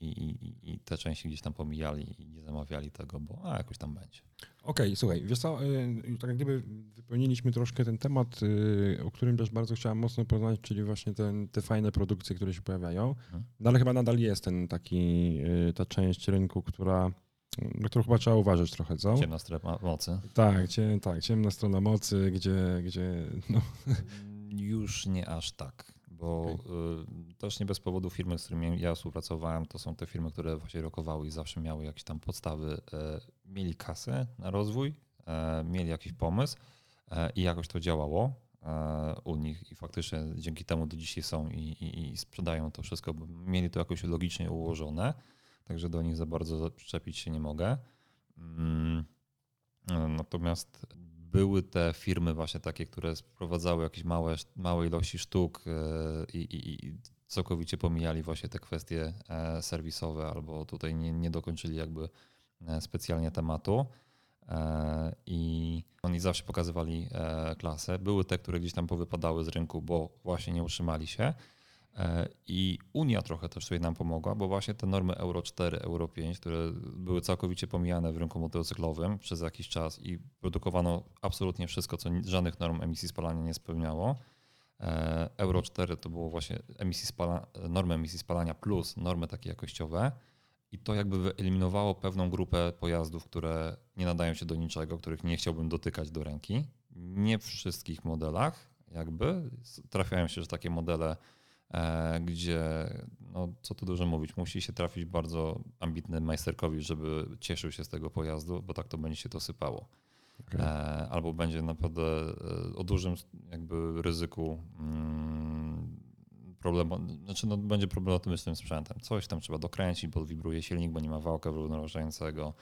i, i, i te części gdzieś tam pomijali i nie zamawiali tego, bo a jakoś tam będzie. Okej, okay, słuchaj, wiesz co, y, tak jak gdyby wypełniliśmy troszkę ten temat, y, o którym też bardzo chciałem mocno poznać, czyli właśnie ten, te fajne produkcje, które się pojawiają, hmm. no ale chyba nadal jest ten taki, y, ta część rynku, która na którą chyba trzeba uważać trochę, co? Ciemna strona mocy. Tak, cie, tak ciemna strona mocy, gdzie, gdzie no. Już nie aż tak bo okay. też nie bez powodu firmy, z którymi ja współpracowałem, to są te firmy, które właśnie rokowały i zawsze miały jakieś tam podstawy, e, mieli kasę na rozwój, e, mieli jakiś pomysł e, i jakoś to działało u nich i faktycznie dzięki temu do dzisiaj są i, i, i sprzedają to wszystko, bo mieli to jakoś logicznie ułożone, także do nich za bardzo przyczepić się nie mogę. Mm, natomiast były te firmy właśnie takie, które sprowadzały jakieś małe, małe ilości sztuk e, i, i, i całkowicie pomijali właśnie te kwestie e, serwisowe albo tutaj nie, nie dokończyli jakby e, specjalnie tematu. I oni zawsze pokazywali klasę. Były te, które gdzieś tam powypadały z rynku, bo właśnie nie utrzymali się. E, I Unia trochę też tutaj nam pomogła, bo właśnie te normy Euro 4, Euro 5, które były całkowicie pomijane w rynku motocyklowym przez jakiś czas i produkowano absolutnie wszystko, co żadnych norm emisji spalania nie spełniało. E, Euro 4 to było właśnie emisji spala, normy emisji spalania plus normy takie jakościowe i to jakby wyeliminowało pewną grupę pojazdów, które nie nadają się do niczego, których nie chciałbym dotykać do ręki. Nie w wszystkich modelach jakby trafiają się, że takie modele gdzie, no, co tu dużo mówić, musi się trafić bardzo ambitny majsterkowi, żeby cieszył się z tego pojazdu, bo tak to będzie się to sypało. Okay. E, albo będzie naprawdę e, o dużym jakby ryzyku problemu, znaczy no, będzie problematycznym sprzętem. Coś tam trzeba dokręcić, bo wibruje silnik, bo nie ma wałka równoważającego,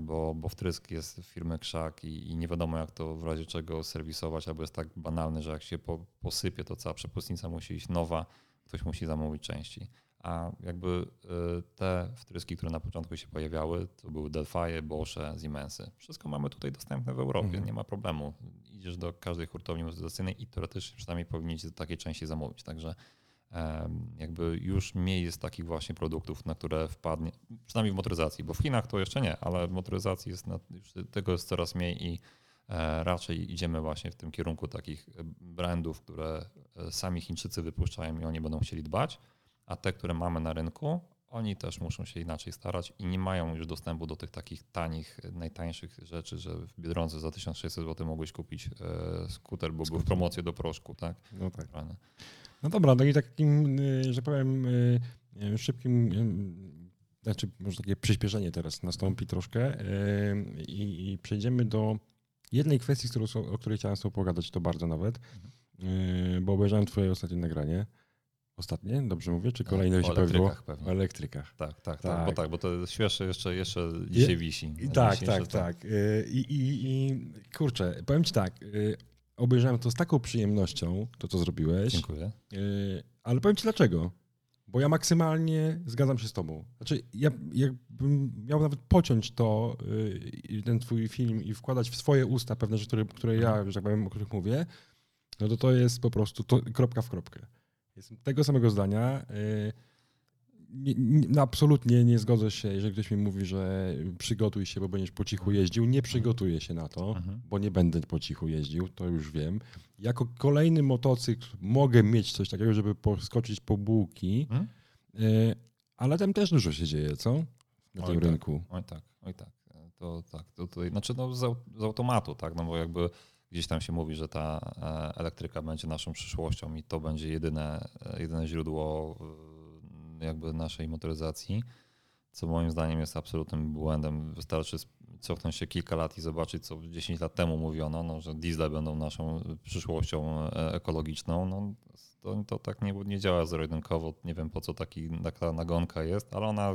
bo, bo wtrysk jest firmy krzak i, i, nie wiadomo jak to w razie czego serwisować, albo jest tak banalny, że jak się po, posypie, to cała przepustnica musi iść nowa, ktoś musi zamówić części. A jakby y, te wtryski, które na początku się pojawiały, to były Delphi, Bosche, Siemensy. Wszystko mamy tutaj dostępne w Europie, mhm. nie ma problemu. Idziesz do każdej hurtowni motoryzacyjnej i teoretycznie przynajmniej powinniście takie części zamówić. Także jakby już mniej jest takich właśnie produktów, na które wpadnie, przynajmniej w motoryzacji, bo w Chinach to jeszcze nie, ale w motoryzacji jest na, tego jest coraz mniej i e, raczej idziemy właśnie w tym kierunku takich brandów, które e, sami Chińczycy wypuszczają i oni będą chcieli dbać, a te, które mamy na rynku, oni też muszą się inaczej starać i nie mają już dostępu do tych takich tanich, najtańszych rzeczy, że w Biedronce za 1600 zł mogłeś kupić e, skuter, bo skuter. był w promocji do proszku, tak? No tak. No dobra, no i takim, y, że powiem, y, y, szybkim, znaczy może takie przyspieszenie teraz nastąpi troszkę i, i przejdziemy do jednej kwestii, o której chciałem sobie pogadać, to bardzo nawet, bo obejrzałem twoje ostatnie nagranie. Ostatnie, dobrze mówię, czy kolejne się pojawiło? Pewnie. O elektrykach. Tak, tak, tak, tak, bo tak, bo to świeższe jeszcze, jeszcze dzisiaj wisi. Tak, tak, tak. I, i, I kurczę, powiem ci tak, obejrzałem to z taką przyjemnością, to co zrobiłeś. Dziękuję. E, ale powiem ci dlaczego. Bo ja maksymalnie zgadzam się z tobą. Znaczy, ja jakbym miał nawet pociąć to, ten twój film i wkładać w swoje usta pewne rzeczy, które, które ja, mhm. że tak powiem, o których mówię, no to to jest po prostu to, kropka w kropkę. Jestem tego samego zdania. Yy, nie, nie, absolutnie nie zgodzę się, jeżeli ktoś mi mówi, że przygotuj się, bo będziesz po cichu jeździł. Nie przygotuję się na to, mhm. bo nie będę po cichu jeździł, to już wiem. Jako kolejny motocykl mogę mieć coś takiego, żeby poskoczyć po bułki, mhm. y, ale tam też dużo się dzieje, co? Na oj tym tak, rynku. Oj tak, oj tak. To tak, to tutaj, znaczy no z, z automatu, tak, no bo jakby gdzieś tam się mówi, że ta e, elektryka będzie naszą przyszłością i to będzie jedyne, e, jedyne źródło jakby naszej motoryzacji, co moim zdaniem jest absolutnym błędem. Wystarczy cofnąć się kilka lat i zobaczyć, co 10 lat temu mówiono, no, że diesle będą naszą przyszłością ekologiczną, no, to, to tak nie, nie działa zero-jedynkowo. Nie wiem po co taki, taka nagonka jest, ale ona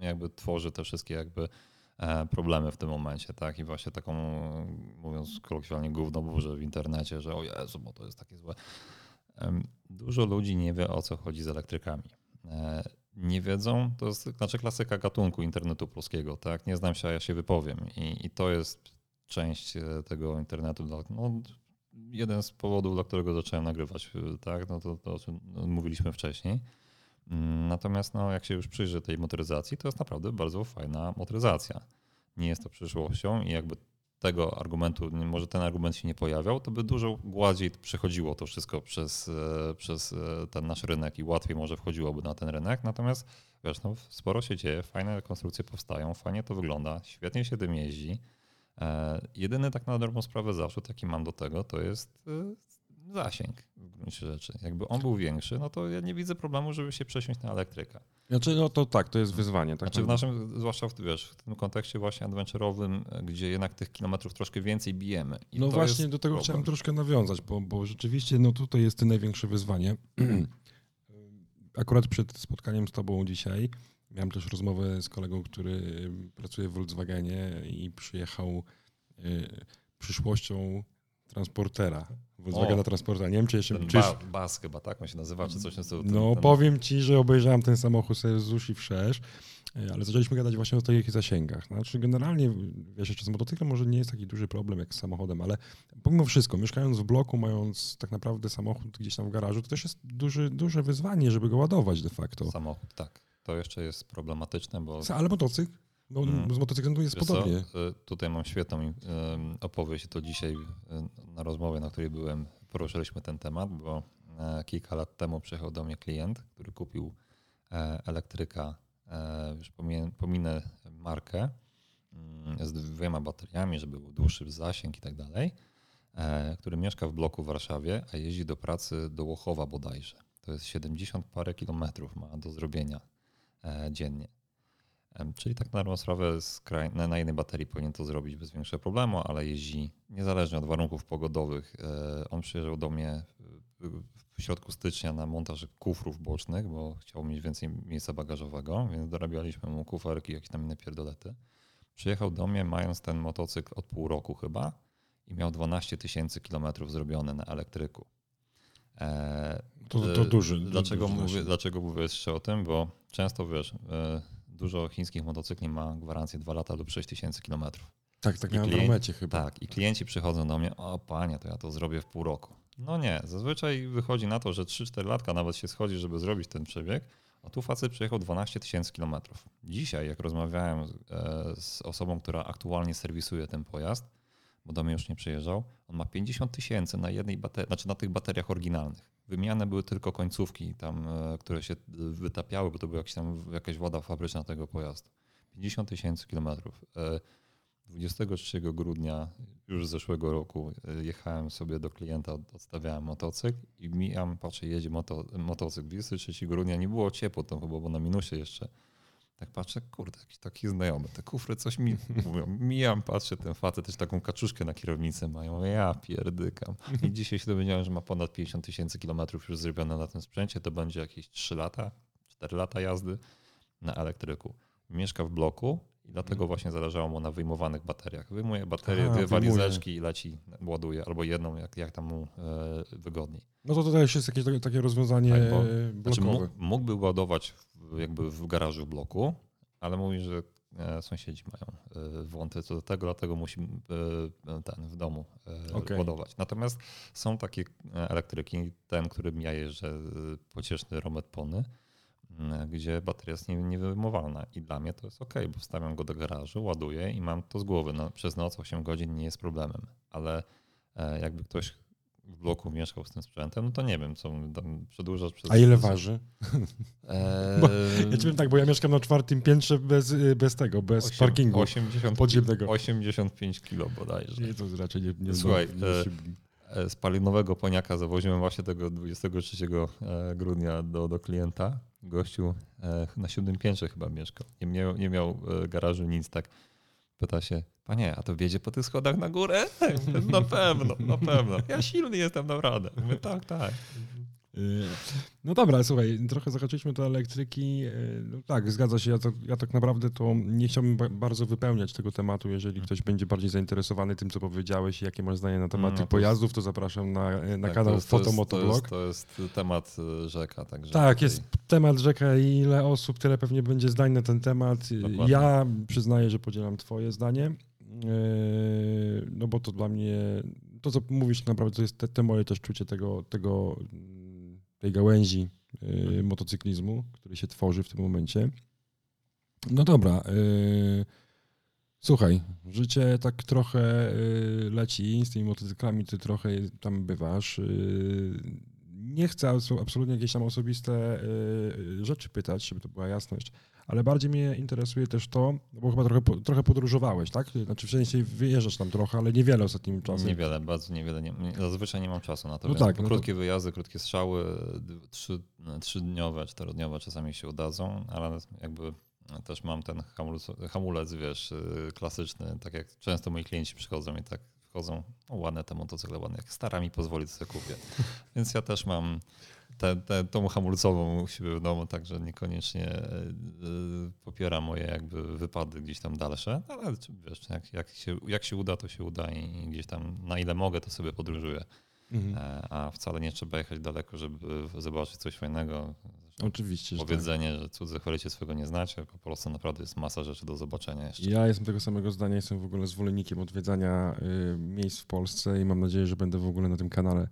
jakby tworzy te wszystkie jakby problemy w tym momencie, tak? I właśnie taką, mówiąc kolokwialnie, gówno burzę w internecie, że o Jezu, bo to jest takie złe. Dużo ludzi nie wie, o co chodzi z elektrykami. E, nie wiedzą, to jest znaczy klasyka gatunku internetu polskiego, tak? Nie znam się, a ja się wypowiem. I, i to jest część e, tego internetu. No, jeden z powodów, dla którego zacząłem nagrywać, e, tak? No to, to o czym mówiliśmy wcześniej. Natomiast no, jak się już przyjrzy tej motoryzacji, to jest naprawdę bardzo fajna motoryzacja. Nie jest to przyszłością i jakby tego argumentu, może ten argument się nie pojawiał, to by dużo gładziej przechodziło to wszystko przez, e, przez e, ten nasz rynek i łatwiej może wchodziłoby na ten rynek. Natomiast wiesz, no, sporo się dzieje, fajne konstrukcje powstają, fajnie to wygląda, świetnie się tym jeździ. E, jedyny tak na dobrą sprawę zarzut, jaki mam do tego, to jest zasięg w gruncie rzeczy. Jakby on był większy, no to ja nie widzę problemu, żeby się przesiąść na elektryka. Znaczy, no to tak, to jest wyzwanie. Tak? Znaczy w naszym, zwłaszcza w, wiesz, w tym kontekście właśnie adventure'owym, gdzie jednak tych kilometrów troszkę więcej bijemy. I no właśnie do tego problem. chciałem troszkę nawiązać, bo, bo rzeczywiście no tutaj jest to największe wyzwanie. Akurat przed spotkaniem z tobą dzisiaj miałem też rozmowę z kolegą, który pracuje w Volkswagenie i przyjechał y, przyszłością transportera. Volkswagena transportera. Nie wiem, czy jeszcze... Czy... Ba, bas chyba, tak on się nazywa, czy coś na stylu. No, ten... powiem ci, że obejrzałem ten samochód sobie z Zushi wszerz, e, ale zaczęliśmy gadać właśnie o takich zasięgach. Znaczy generalnie, wiesz, jeszcze z motocyklem może nie jest taki duży problem jak z samochodem, ale pomimo wszystko, mieszkając w bloku, mając tak naprawdę samochód gdzieś tam w garażu, to też jest duży, duże wyzwanie, żeby go ładować de facto. Samochód, tak. To jeszcze jest problematyczne, bo... Ale motocykl? No, hmm. Z motocyklem jest Wiesz podobnie. Co? E, tutaj mam świetną opowieść. To dzisiaj e, na rozmowie, na której byłem, poruszyliśmy ten temat, bo e, kilka lat temu przyjechał do mnie klient, który kupił elektryka, już pominę markę, mm, z dwiema bateriami, żeby był dłuższy zasięg i tak dalej, który mieszka w bloku w Warszawie, a jeździ do pracy do Łochowa bodajże. To jest 70 parę kilometrów ma do zrobienia dziennie. Czyli tak na sprawę na, jednej baterii powinien to zrobić bez większego problemu, ale jeździ niezależnie od warunków pogodowych. E, on przyjeżdżał do mnie w środku stycznia na montaż kufrów bocznych, bo chciał mieć więcej miejsca bagażowego, więc dorabialiśmy mu kuferki, jakieś tam inne pierdolety. Przyjechał do mnie mając ten motocykl od pół roku chyba i miał 12 tysięcy kilometrów zrobione na elektryku. E, to, to duży. Dlaczego, duży mówię, dlaczego mówię jeszcze o tym? Bo często wiesz, e, dużo chińskich motocykli ma gwarancję 2 lata lub 6 tysięcy kilometrów. Tak, tak miałem klienci, chyba. Tak, i klienci przychodzą do mnie, o panie, to ja to zrobię w pół roku. No nie, zazwyczaj wychodzi na to, że 3-4 latka nawet się schodzi, żeby zrobić ten przebieg, a tu facet przejechał 12 tysięcy kilometrów. Dzisiaj, jak rozmawiałem e, z osobą, która aktualnie serwisuje ten pojazd, bo do mnie już nie przyjeżdżał, on ma 50 tysięcy na jednej baterii, znaczy na tych bateriach oryginalnych. Wymiane były tylko końcówki, tam, e, które się wytapiały, bo to była jakaś, tam, jakaś woda fabryczna tego pojazdu. 50 tysięcy kilometrów. 23 e, grudnia już zeszłego roku e, jechałem sobie do klienta, odstawiałem motocykl i mijam, patrzę, jedzie moto, motocykl. 23 grudnia nie było ciepło, to chyba było na minusie jeszcze. Tak patrzę, kurde, jakiś taki znajomy. Te kufry coś mi mówią. Mijam, patrzę, ten facet też taką kaczuszkę na kierownicę mają. Ja pierdykam. I dzisiaj się dowiedziałem, że ma ponad 50 tysięcy kilometrów już zrobione na tym sprzęcie. To będzie jakieś 3 lata, 4 lata jazdy na elektryku. Mieszka w bloku i dlatego mhm. właśnie zależało mu na wyjmowanych bateriach. Wyjmuje baterię, dwie walizeczki i leci, ładuje, albo jedną, jak, jak tam mu e, wygodniej. No to tutaj jest jakieś takie, takie rozwiązanie tak, bo, Znaczy mógł, mógłby ładować jakby w garażu w bloku, ale mówi, że e, sąsiedzi mają e, włąty co do tego, dlatego musi e, ten w domu okay. ładować. Natomiast są takie elektryki, ten, którym ja jeżdżę, pocieszny Romet Pony, gdzie bateria jest niewyjmowalna i dla mnie to jest ok, bo wstawiam go do garażu, ładuję i mam to z głowy. No, przez noc 8 godzin nie jest problemem, ale jakby ktoś w bloku mieszkał z tym sprzętem, no to nie wiem, co tam przedłużasz przez... A ile waży? Eee... Bo, ja ci powiem tak, bo ja mieszkam na czwartym piętrze bez, bez tego, bez 8, parkingu 80, podziemnego. 85 kilo bodajże. Nie, to raczej nie... nie Słuchaj, e, e, spalinowego poniaka zawoziłem właśnie tego 23 e, grudnia do, do klienta. Gościu e, na siódmym piętrze chyba mieszkał. Nie miał, nie miał garażu, nic tak pyta się, panie, a to wiedzie po tych schodach na górę? na pewno, na pewno. Ja silny jestem, naprawdę. Mówię, tak, tak. Y, no dobra, słuchaj, trochę zahaczyliśmy do elektryki. Y, no tak, zgadza się. Ja, to, ja tak naprawdę to nie chciałbym ba bardzo wypełniać tego tematu. Jeżeli hmm. ktoś będzie bardziej zainteresowany tym, co powiedziałeś i jakie masz zdanie na temat no, tych pojazdów, to zapraszam na, na tak, kanał Fotomotoblog. To, jest, to jest temat y, rzeka. Także tak, tutaj... jest temat rzeka i ile osób, tyle pewnie będzie zdań na ten temat. Dokładnie. Ja przyznaję, że podzielam twoje zdanie. No bo to dla mnie, to co mówisz naprawdę to jest te, te moje też czucie tego, tego tej gałęzi y, motocyklizmu, który się tworzy w tym momencie. No dobra. Y, słuchaj, życie tak trochę y, leci z tymi motocyklami, ty trochę tam bywasz. Nie chcę absolutnie jakieś tam osobiste rzeczy pytać, żeby to była jasność, ale bardziej mnie interesuje też to, no bo chyba trochę, trochę podróżowałeś, tak? Znaczy w sensie wyjeżdżasz tam trochę, ale niewiele ostatnim czasem. Niewiele, bardzo niewiele. Nie, zazwyczaj nie mam czasu na to. No tak, no krótkie to... wyjazdy, krótkie strzały, trzy, trzydniowe, czterodniowe czasami się udadzą, ale jakby też mam ten hamulec, hamulec, wiesz, y, klasyczny, tak jak często moi klienci przychodzą i tak wchodzą, no ładne te motocykle, ładne, jak stara mi pozwolić sobie kupię. Więc ja też mam te, te, tą hamulcową u siebie w domu, także niekoniecznie e, popiera moje jakby wypady gdzieś tam dalsze, ale wiesz, jak, jak, się, jak się uda, to się uda i gdzieś tam na ile mogę, to sobie podróżuję. Mhm. E, a wcale nie trzeba jechać daleko, żeby zobaczyć coś fajnego. Oczywiście. Powiedzenie, że, tak. że cudze chwalicie swego nie znacie, po Polsce naprawdę jest masa rzeczy do zobaczenia jeszcze. Ja jestem tego samego zdania, jestem w ogóle zwolennikiem odwiedzania y, miejsc w Polsce i mam nadzieję, że będę w ogóle na tym kanale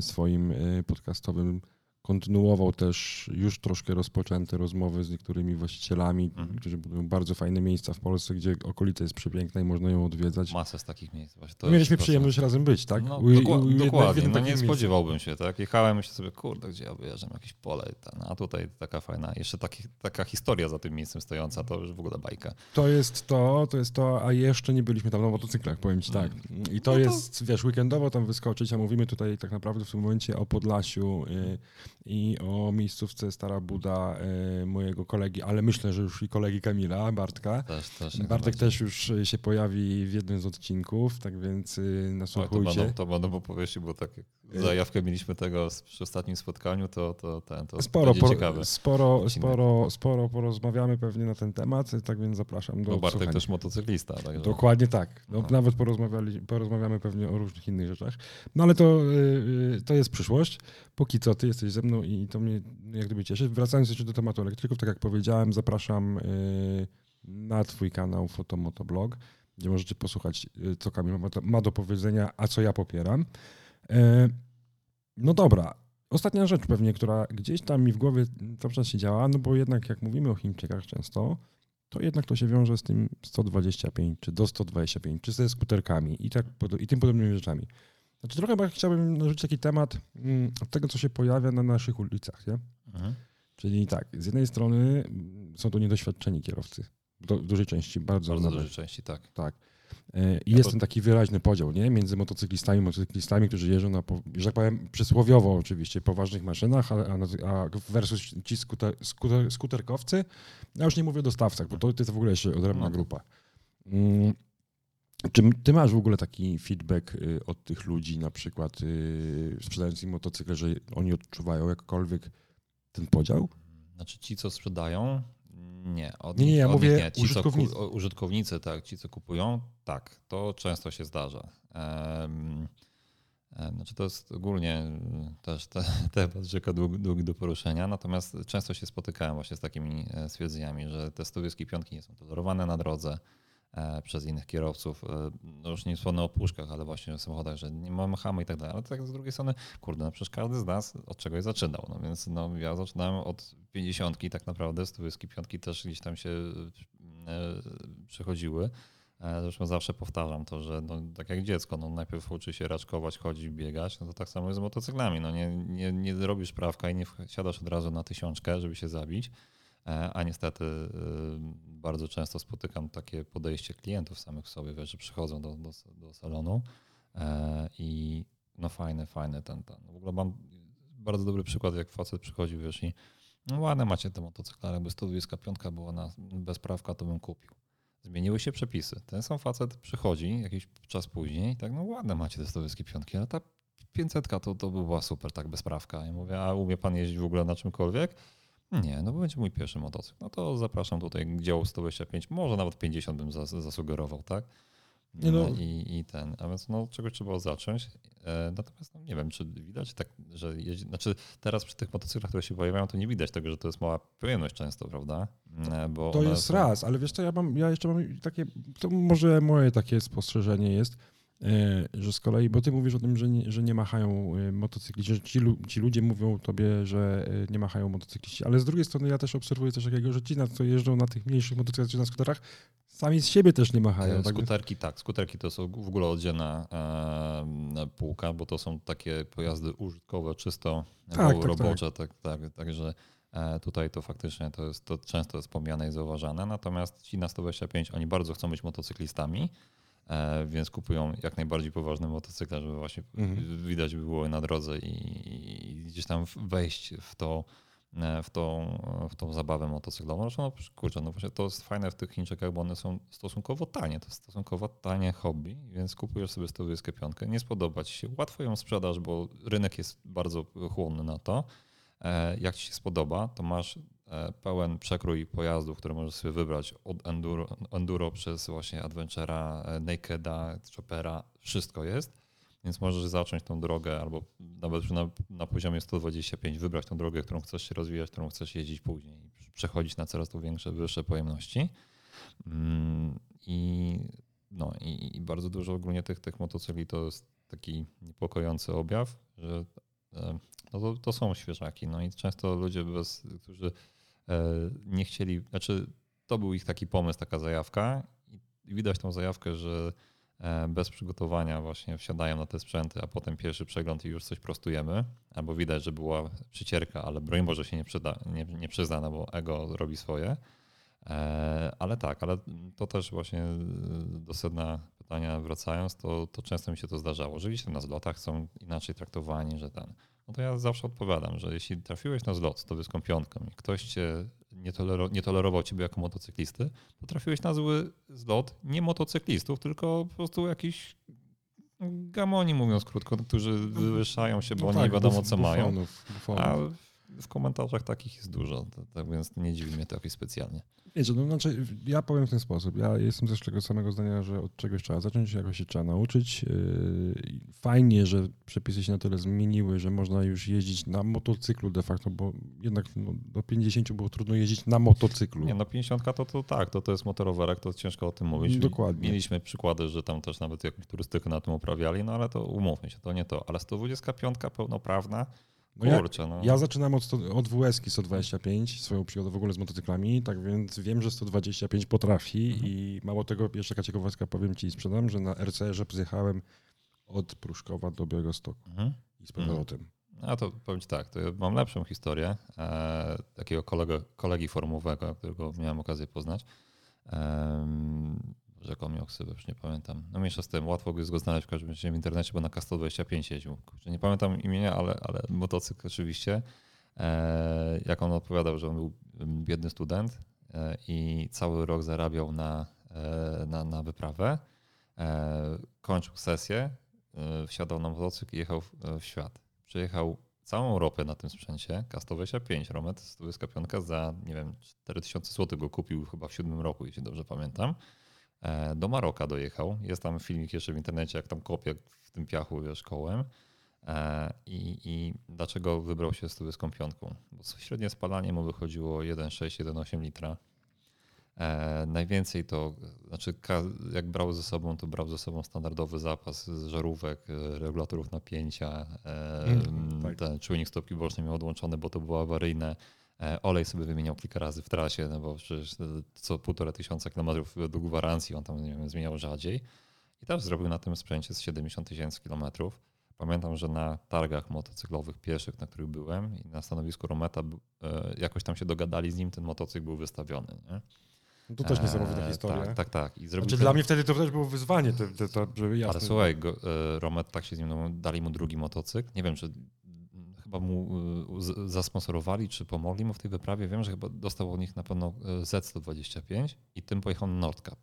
swoim y, podcastowym kontynuował też już troszkę rozpoczęte rozmowy z niektórymi właścicielami, mhm. którzy budują bardzo fajne miejsca w Polsce, gdzie okolica jest przepiękna i można ją odwiedzać. Masę z takich miejsc. Właśnie to Mieliśmy przyjemność razem być, tak? No, u, doku u, dokładnie, no nie spodziewałbym się, tak? Jechałem myślę sobie, kurde, gdzie ja wyjeżdżam, jakieś pole, ten, a tutaj taka fajna, jeszcze taki, taka historia za tym miejscem stojąca, to już w ogóle bajka. To jest to, to jest to, a jeszcze nie byliśmy tam na motocyklach, powiem ci tak. I to, no to... jest, wiesz, weekendowo tam wyskoczyć, a mówimy tutaj tak naprawdę w tym momencie o Podlasiu, y, i o miejscówce Stara Buda e, mojego kolegi, ale myślę, że już i kolegi Kamila, Bartka. Też, też, Bartek też już się pojawi w jednym z odcinków, tak więc y, nasłuchujcie. To będą, to będą opowieści, bo tak zajawkę mieliśmy tego przy ostatnim spotkaniu, to, to, ten, to sporo, po, ciekawe. Sporo, sporo, sporo porozmawiamy pewnie na ten temat, tak więc zapraszam do no Bartek słuchania. też motocyklista. Także... Dokładnie tak. No. Nawet porozmawiali, porozmawiamy pewnie o różnych innych rzeczach. No ale to, yy, to jest przyszłość. Póki co ty jesteś ze mną i to mnie jak gdyby cieszy. Wracając jeszcze do tematu elektryków, tak jak powiedziałem, zapraszam yy, na twój kanał Fotomotoblog, gdzie możecie posłuchać, y, co Kamil ma do powiedzenia, a co ja popieram. E, no dobra. Ostatnia rzecz pewnie, która gdzieś tam mi w głowie cały czas się działa, no bo jednak jak mówimy o Chińczykach często, to jednak to się wiąże z tym 125 czy do 125, czy ze skuterkami i, tak, i tym podobnymi rzeczami. Znaczy trochę chciałbym narzucić taki temat mm, tego, co się pojawia na naszych ulicach, nie? Mhm. Czyli tak, z jednej strony są to niedoświadczeni kierowcy, do, w dużej części, bardzo. Bardzo dużej części, tak. Tak. E, I jest ten taki wyraźny podział nie? między motocyklistami, motocyklistami, którzy jeżdżą na, że tak powiem, przysłowiowo oczywiście, poważnych maszynach, a, a versus ci skuter, skuter, skuterkowcy. Ja już nie mówię o dostawcach, bo to, to jest w ogóle jeszcze odrębna no. grupa. Hmm. Czy ty masz w ogóle taki feedback y, od tych ludzi, na przykład y, sprzedających motocykle, że oni odczuwają jakkolwiek ten podział? Znaczy ci, co sprzedają, nie, od nie, nie, ja mówię nie. Ci, użytkownicy. Co, użytkownicy, tak, ci co kupują, tak, to często się zdarza. Um, znaczy to jest ogólnie też te, temat rzeka długi, długi do poruszenia, natomiast często się spotykałem właśnie z takimi e, stwierdzeniami, że te 120 piątki nie są tolerowane na drodze, przez innych kierowców. E, no już nie wspomnę o puszkach, ale właśnie w samochodach, że nie mamy hamy i tak dalej. Ale tak z drugiej strony, kurde, no przecież każdy z nas od czegoś zaczynał. No więc no, ja zaczynałem od 50 tak naprawdę, 125 też gdzieś tam się e, przechodziły. Zresztą zawsze powtarzam to, że no, tak jak dziecko, no, najpierw uczy się raczkować, chodzić, biegać, no to tak samo jest z motocyklami. No, nie, nie, nie robisz prawka i nie wsiadasz od razu na tysiączkę, żeby się zabić, a niestety bardzo często spotykam takie podejście klientów samych sobie, wiesz, że przychodzą do, do, do salonu e, i no fajny, fajny ten, ten. W ogóle mam bardzo dobry przykład, jak facet przychodzi, wiesz, i no ładne macie te motocykle, ale jakby 125 była na bezprawka, to bym kupił. zmieniły się przepisy. Ten sam facet przychodzi jakiś czas później, tak, no ładne macie te stołyskie piątki, ale ta 500 to, to by była super, tak bezprawka. Ja mówię, a umie pan jeździć w ogóle na czymkolwiek? Nie, no bo będzie mój pierwszy motocykl. No to zapraszam tutaj działu 125, może nawet 50 bym zas zasugerował, tak? Nie no. I, I ten, a więc no, czegoś trzeba zacząć. E, natomiast no, nie wiem, czy widać tak, że jeździ, znaczy teraz przy tych motocyklach, które się pojawiają, to nie widać tego, że to jest mała pojemność często, prawda? E, bo to jest są... raz, ale wiesz co, ja mam, ja jeszcze mam takie, to może moje takie spostrzeżenie jest, że z kolei, bo ty mówisz o tym, że nie, że nie machają e, motocykliści, że ci, ci, ludzie mówią tobie, że e, nie machają motocykliści, ale z drugiej strony ja też obserwuję coś takiego, że ci, na co jeżdżą na tych mniejszych motocyklach czy na skuterach, sami z siebie też nie machają. Tak? Skuterki tak, skuterki to są w ogóle oddzielna e, półka, bo to są takie pojazdy użytkowe, czysto tak, tak, robocze, tak, tak, tak, także Tutaj to faktycznie to, jest, to często jest pomijane i zauważane. Natomiast ci na 125, oni bardzo chcą być motocyklistami, E, więc kupują jak najbardziej poważne motocykle, żeby właśnie mhm. widać było na drodze i, i, gdzieś tam wejść w to, e, w tą, w tą zabawę motocyklową. Zresztą, no, kurczę, no właśnie to jest fajne w tych Chińczykach, bo one są stosunkowo tanie. To jest stosunkowo tanie hobby, więc kupujesz sobie 125, nie spodoba ci się, łatwo ją sprzedasz, bo rynek jest bardzo chłonny na to. E, jak ci się spodoba, to masz E, pełen przekrój pojazdów, które możesz sobie wybrać od enduro, enduro przez właśnie Adventure'a, e, Nakeda, Choppera, wszystko jest. Więc możesz zacząć tą drogę albo nawet na, na poziomie 125 wybrać tą drogę, którą chcesz się rozwijać, którą chcesz jeździć później i przechodzić na coraz to większe, wyższe pojemności. Mm, I, no, i, i bardzo dużo ogólnie tych, tych motocykli to jest taki niepokojący objaw, że e, no to, to są świeżaki. No i często ludzie, bez, którzy E, nie chcieli, znaczy to był ich taki pomysł, taka zajawka i widać tą zajawkę, że e, bez przygotowania właśnie wsiadają na te sprzęty, a potem pierwszy przegląd i już coś prostujemy, albo widać, że była przycierka, ale broń Boże się nie, przyda, nie, nie przyzna, no bo ego robi swoje. E, ale tak, ale to też właśnie do sedna pytania wracając, to, to często mi się to zdarzało, że gdzieś na zlotach są inaczej traktowani, że ten no to ja zawsze odpowiadam, że jeśli trafiłeś na zlot z tobyską piątką i ktoś cię nie, nie tolerował ciebie jako motocyklisty, to trafiłeś na zły zlot nie motocyklistów, tylko po prostu jakiś gamoni, mówiąc krótko, którzy wywyższają się, bo no oni tak, nie wiadomo co mają. Bufonów. W komentarzach takich jest dużo, tak więc nie dziwi mnie to jakoś specjalnie. Wiecie, no znaczy, ja powiem w ten sposób. Ja jestem też tego samego zdania, że od czegoś trzeba zacząć, jakoś się trzeba nauczyć. Yy, fajnie, że przepisy się na tyle zmieniły, że można już jeździć na motocyklu de facto, bo jednak no, do 50 było trudno jeździć na motocyklu. Nie, no 50 to, to tak, to, to jest motorowerek, to ciężko o tym mówić. Dokładnie. Mieliśmy przykłady, że tam też nawet jakąś turystykę na tym uprawiali, no ale to umówmy się, to nie to. Ale 125 pełnoprawna, no Kurczę, no. ja, zaczynam od, od WS 125, swoją przygodę w ogóle z motocyklami, tak więc wiem, że 125 potrafi mhm. i mało tego, jeszcze taka ciekawostka powiem ci i sprzedam, że na RCR-ze zjechałem od Pruszkowa do Białegostoku mhm. i z powrotem. Mhm. A to powiem ci tak, to ja mam lepszą historię e, takiego kolego, kolegi formowego, którego miałem okazję poznać. E, Rzeką miał ksywę, już nie pamiętam. No mniejsza z tym, łatwo jest go znaleźć w każdym razie w internecie, bo na K125 jeździł. nie pamiętam imienia, ale, ale motocykl oczywiście. E, jak on odpowiadał, że on był biedny student e, i cały rok zarabiał na, e, na, na wyprawę. Kończył sesję, wsiadał na motocykl i jechał w, w świat. Przejechał całą Europę na tym sprzęcie, K125, Romet 125 za, nie wiem, 4000 zł go kupił chyba w siódmym roku, jeśli dobrze pamiętam. E, do Maroka dojechał. Jest tam filmik jeszcze w internecie, jak tam kopie w tym piachu wiesz, kołem. E, I, I dlaczego wybrał się z piątką? Bo średnie spalanie mu wychodziło 1,6-1,8 litra. E, najwięcej to, znaczy jak brał ze sobą, to brał ze sobą standardowy zapas żarówek, regulatorów napięcia, mm, tak. ten czujnik stopki bocznej miał odłączony, bo to było awaryjne. E, olej sobie wymieniał kilka razy w trasie, no bo przecież co półtora tysiąca kilometrów według gwarancji on tam nie wiem, zmieniał rzadziej. I też zrobił na tym sprzęcie z 70 tysięcy kilometrów. Pamiętam, że na targach motocyklowych pierwszych, na których byłem i na stanowisku Rometa, e, jakoś tam się dogadali z nim, ten motocykl był wystawiony. Nie? No to też niesamowita historia. Tak, tak, tak. I znaczy, ten... Dla mnie wtedy to też było wyzwanie, to, to, żeby jasne. Ale słuchaj, go, Romet tak się z nim, no, dali mu drugi motocykl. Nie wiem, czy chyba mu y, zasponsorowali, czy pomogli mu w tej wyprawie. Wiem, że chyba dostał od nich na pewno y, Z125 i tym pojechał na Nordcup.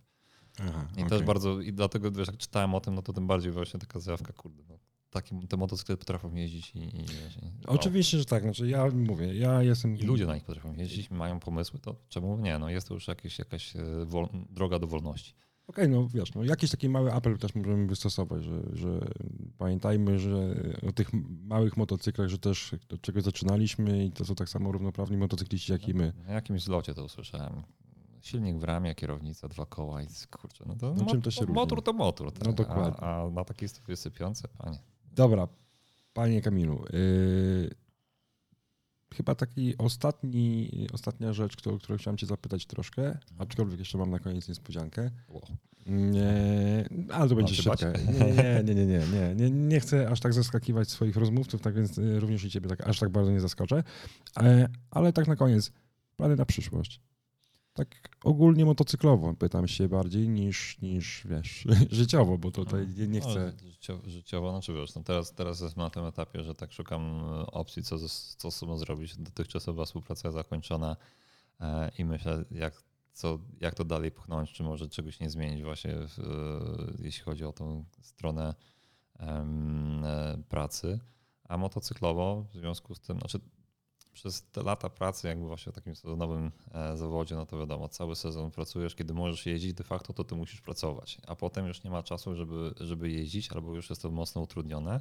Aha, I okay. też bardzo, i dlatego wiesz, jak czytałem o tym, no to tym bardziej właśnie taka zjawka, kurde, no, takie, te motocykle potrafią jeździć i, i, no. Oczywiście, że tak. Znaczy ja mówię, ja jestem... I ludzie na nich potrafią jeździć, mają pomysły, to czemu nie? No jest to już jakieś, jakaś e, droga do wolności. Okej, okay, no wiesz, no jakiś taki mały apel też możemy wystosować, że, że pamiętajmy, że o tych małych motocyklach, że też od czego zaczynaliśmy i to są tak samo równoprawni motocykliści jak i my. Na jakimś zlocie to usłyszałem. Silnik w ramię, kierownica, dwa koła i kurczę, no to no, czym to się motor to motor. Tak? No dokładnie. A, a na takiej sypiące, panie. Dobra, panie Kamilu. Yy, chyba taki ostatni, ostatnia rzecz, którą, którą chciałem cię zapytać troszkę, aczkolwiek jeszcze mam na koniec niespodziankę. Wow. Nie, ale to będzie szybko. Nie, nie, nie, nie, nie, nie, nie chcę aż tak zaskakiwać swoich rozmówców, tak więc y, również i ciebie tak, aż tak bardzo nie zaskoczę. Ale, ale tak na koniec, plany na przyszłość tak ogólnie motocyklowo pytam się bardziej niż, niż wiesz, życiowo, bo tutaj nie, nie no, chcę. No, życiowo, życiowo, znaczy wiesz, no teraz, teraz jestem na tym etapie, że tak szukam e, opcji, co, co sobą zrobić. Dotychczasowa współpraca zakończona e, i myślę, jak, co, jak to dalej pchnąć, czy może czegoś nie zmienić właśnie, w, e, jeśli chodzi o tą stronę pracy. A motocyklowo w związku z tym, znaczy przez te lata pracy, jakby właśnie w takim sezonowym e, zawodzie, no to wiadomo, cały sezon pracujesz, kiedy możesz jeździć de facto, to ty musisz pracować, a potem już nie ma czasu, żeby, żeby jeździć, albo już jest to mocno utrudnione.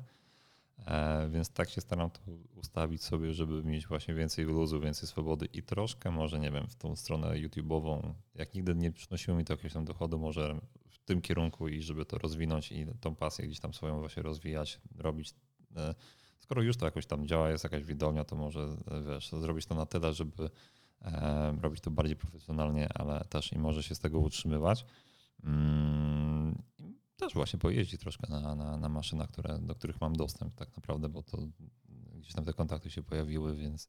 E, więc tak się staram to ustawić sobie, żeby mieć właśnie więcej luzu, więcej swobody i troszkę może, nie wiem, w tą stronę YouTube'ową, jak nigdy nie przynosiło mi to jakiegoś tam dochodu, może w tym kierunku i żeby to rozwinąć i tą pasję gdzieś tam swoją właśnie rozwijać, robić e, skoro już to jakoś tam działa, jest jakaś widownia, to może wiesz, zrobić to na tyle, żeby robić to bardziej profesjonalnie, ale też i może się z tego utrzymywać. Mm, też właśnie pojeździć troszkę na, na, na maszynach, które, do których mam dostęp tak naprawdę, bo to gdzieś tam te kontakty się pojawiły, więc,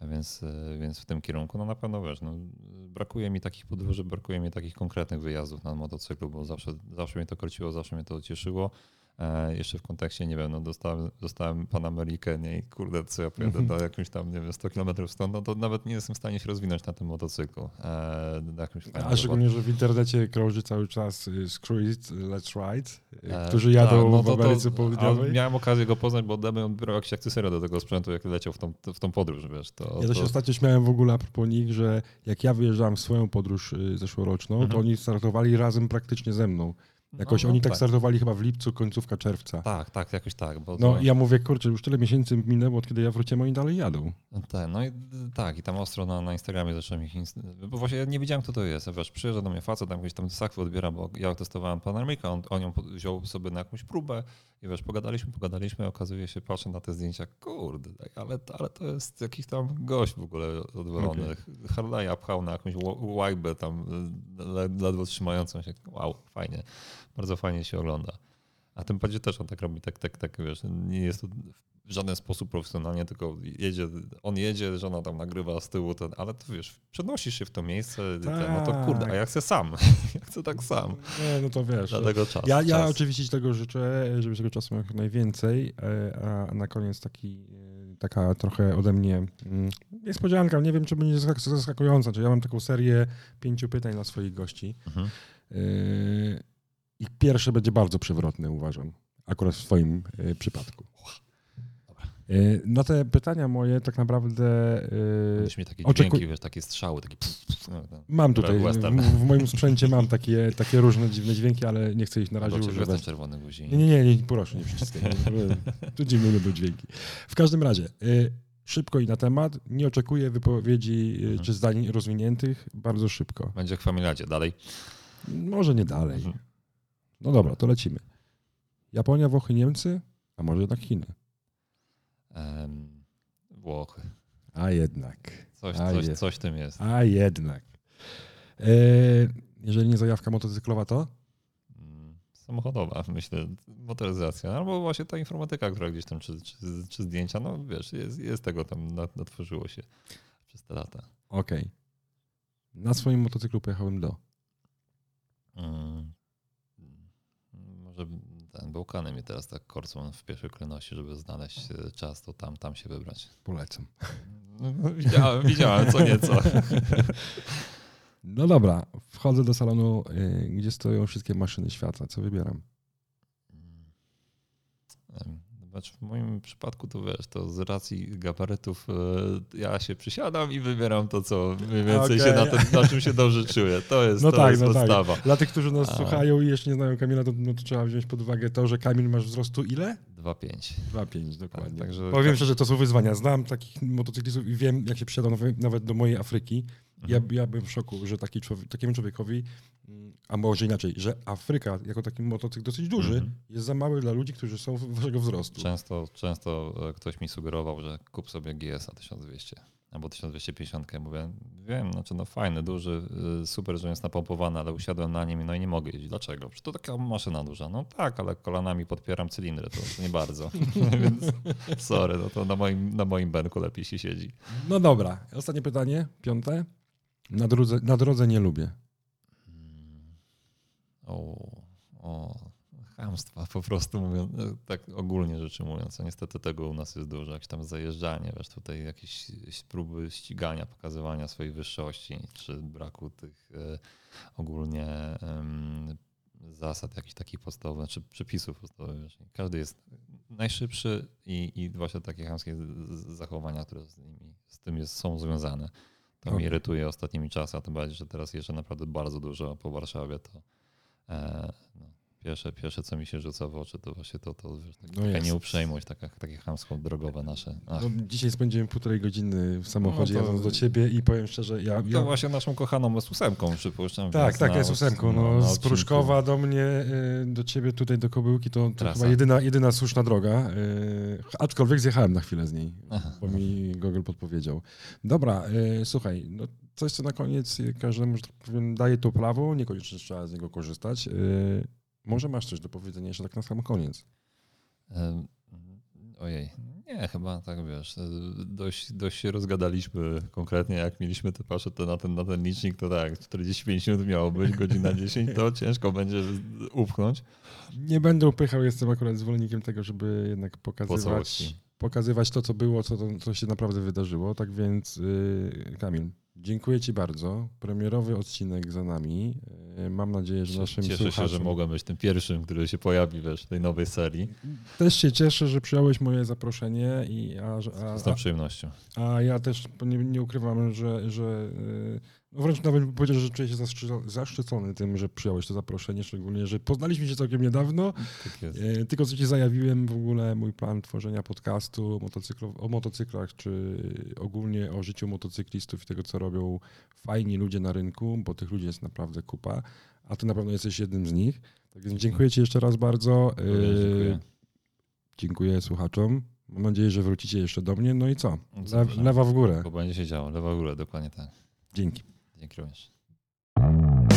więc, więc w tym kierunku no na pewno wiesz, no, brakuje mi takich podróży, brakuje mi takich konkretnych wyjazdów na motocyklu, bo zawsze, zawsze mnie to kręciło, zawsze mnie to cieszyło. E, jeszcze w kontekście, nie wiem, no dostałem, dostałem Panamerikę, nie, i kurde, co ja pojadę -hmm. do jakimś tam, nie wiem, 100 km stąd, no to nawet nie jestem w stanie się rozwinąć na tym motocyklu. E, A szczególnie, że w internecie krąży cały czas y, Screw It, Let's Ride, y, e, którzy jadą tak, no w Ameryce to, Południowej. Miałem okazję go poznać, bo Demy odbierał jakieś akcesoria do tego sprzętu, jak leciał w tą, w tą podróż, wiesz. To, ja to się ostatnio śmiałem w ogóle a propos nich, że jak ja wyjeżdżałem w swoją podróż y, zeszłoroczną, -hmm. to mhm. oni startowali razem praktycznie ze mną. Jakoś no, no, oni tak, tak startowali chyba w lipcu, końcówka czerwca. Tak, tak, jakoś tak. Bo no to... ja mówię, kurczę, już tyle miesięcy minęło, od kiedy ja wróciłem, oni dalej jadą. No, tak, no i tak, i tam ostro na, na Instagramie zacząłem ich, inst... bo właśnie ja nie wiedziałem, kto to jest. Wiesz, przyjeżdża do mnie facet, tam gdzieś tam sakwy odbiera, bo ja testowałem Panamerica, on, on ją wziął sobie na jakąś próbę i wiesz, pogadaliśmy, pogadaliśmy, okazuje się, patrzę na te zdjęcia, kurde, ale, ale to jest jakiś tam gość w ogóle odwalony. Okay. Harley'a pchał na jakąś łajbę tam, ledwo trzymającą się. Wow, fajnie bardzo fajnie się ogląda. A tym bardziej też on tak robi, tak, tak, tak, wiesz, nie jest to w żaden sposób profesjonalnie, tylko jedzie, on jedzie, żona tam nagrywa z tyłu, ten, ale to wiesz, przenosisz się w to miejsce, tak. ten, no to kurde, a ja chcę sam, ja chcę tak sam. Nie, no to wiesz. Dlatego czas. Ja, ja czas. oczywiście ci tego życzę, żeby tego czasu jak najwięcej, e, a na koniec taki e, taka trochę ode mnie mm, niespodzianka, nie wiem, czy będzie zaskakująca, czy ja mam taką serię pięciu pytań dla swoich gości. Mhm. Y i pierwsze będzie bardzo przewrotne, uważam, akurat w Twoim y, przypadku. Y, na te pytania moje tak naprawdę. Będziesz mi takie oczeku... dźwięki, wiesz, takie strzały, takie. No, mam tutaj, w, w, moim sprzęcie mam takie, takie różne dziwne dźwięki, ale nie chcę ich na razie używać. czerwony guzik. Nie, nie, nie, proszę, nie wszystkie. tu dziwne będą dźwięki. W każdym razie, szybko i na temat. Nie oczekuję wypowiedzi mhm. czy zdań rozwiniętych, bardzo szybko. Będzie jak dalej. Może nie dalej. Mhm. No dobra, to lecimy. Japonia, Włochy, Niemcy, a może jednak Chiny? Um, Włochy. A jednak. Coś, a coś, je... coś tym jest. A jednak. E, jeżeli nie zajawka motocyklowa, to? Mm, samochodowa, myślę, motoryzacja, albo właśnie ta informatyka, która gdzieś tam, czy, czy, czy zdjęcia, no wiesz, jest, jest tego tam, natworzyło się przez te lata. Okej. Okay. Na swoim motocyklu pojechałem do? Mm, może ten Bałkany mnie teraz tak korcą w pierwszej kolejności, żeby znaleźć e, czas, to tam, tam się wybrać. Polecam. No, widziałem, widziałem co nieco. No dobra, wchodzę do salonu, y, gdzie stoją wszystkie maszyny świata. Co wybieram? Znaczy w moim przypadku to wiesz, to z racji gabarytów e, ja się przysiadam i wybieram to, co mniej więcej się na, tym, na czym się dobrze czuję. To jest, No to tak, jest no tak. podstawa. Dla tych, którzy nas A. słuchają i jeszcze nie znają Kamila, to, no to trzeba wziąć pod uwagę to, że Kamil masz wzrostu ile? 2,5. 2,5 dokładnie. Tak, także- Powiem szczerze, to są wyzwania. Znam takich motocyklistów i wiem, jak się przysiadam nawet- do mojej Afryki. Ja, Mhm. ja byłem w szoku, że taki człowiek, takiemu człowiekowi, a może inaczej, że Afryka jako taki motocykl dosyć duży Mhm. jest za mały dla ludzi, którzy są waszego wzrostu. Często, często e, ktoś mi sugerował, że kup sobie GS-a 1200 albo 1250. Ja mówię, wiem, znaczy no fajny, duży, y, super, że jest napompowany, ale usiadłem na nim i no i nie mogę jeździć. Dlaczego? Przecież to taka maszyna duża. No tak, ale kolanami podpieram cylindry, to, to nie bardzo. Więc sorry, no to na moim, na moim benku lepiej się siedzi. No dobra, ostatnie pytanie, piąte. Na drodze, na drodze nie lubię. O, o, chamstwa po prostu mówiąc, e, tak ogólnie rzecz ujmując. A niestety tego u nas jest dużo. Jakieś tam zajeżdżanie, wiesz, tutaj jakieś próby ścigania, pokazywania swojej wyższości, czy braku tych e, ogólnie em, zasad jakichś takich podstawowych, czy przepisów podstawowych. Wiesz. Każdy jest najszybszy i, i właśnie takie z- zachowania, które z, nimi, z tym jest, są związane. To mnie Okej. irytuje ostatnimi czasy, a tym bardziej, że teraz jeszcze naprawdę bardzo dużo po Warszawie, to e, no, pierwsze, pierwsze, co mi się rzuca w oczy, to właśnie to, to wiesz, No taka jest. nieuprzejmość, taka, takie chamsko drogowe nasze. No, dzisiaj spędziłem półtorej godziny w samochodzie No to- jadąc do ciebie i powiem szczerze, ja... to ja właśnie naszą kochaną z ósemką przypuszczam. tak, tak, jest ósemką. No, z. Pruszkowa do mnie, y, do ciebie tutaj do Kobyłki, to, to chyba jedyna, jedyna słuszna droga. y, Aczkolwiek zjechałem na chwilę z niej, Aha. bo mi Google podpowiedział. Dobra, y, słuchaj, no, coś co na koniec każdemu, że tak powiem, daje to prawo, niekoniecznie trzeba z niego korzystać. Może masz coś do powiedzenia jeszcze tak na sam koniec. Ojej, nie, chyba tak wiesz. e, Dość, dość się rozgadaliśmy konkretnie, jak mieliśmy te pasze to na, ten, na ten licznik, to tak, 45 minut miało być, godzina 10, to ciężko będzie upchnąć. Nie będę upychał, jestem akurat zwolennikiem tego, żeby jednak Po pokazywać, pokazywać to, co było, co, to, co się naprawdę wydarzyło. Tak więc, yy, Kamil, dziękuję Ci bardzo. Premierowy odcinek za nami. Yy, mam nadzieję, że naszym Cieszę się, że słuchaczom... mogłem być tym pierwszym, który się pojawi wiesz, w tej nowej serii. Też się cieszę, że przyjąłeś moje zaproszenie, i, a, a, Z tą a, przyjemnością. a ja też nie, nie ukrywam, że, że no wręcz nawet bym powiedział, że czuję się zaszczy- zaszczycony tym, że przyjąłeś to zaproszenie, szczególnie, że poznaliśmy się całkiem niedawno. Tak. E, Tylko co ci zajawiłem w ogóle mój plan tworzenia podcastu motocyklo- o motocyklach, czy ogólnie o życiu motocyklistów i tego, co robią fajni ludzie na rynku, bo tych ludzi jest naprawdę kupa, a ty na pewno jesteś jednym z nich. Tak więc dziękuję ci jeszcze raz bardzo. E, dziękuję. Dziękuję słuchaczom. Mam nadzieję, że wrócicie jeszcze do mnie. No i co? Le- lewa w górę. Bo będzie się działo. Lewa w górę, dokładnie tak. Dzięki. em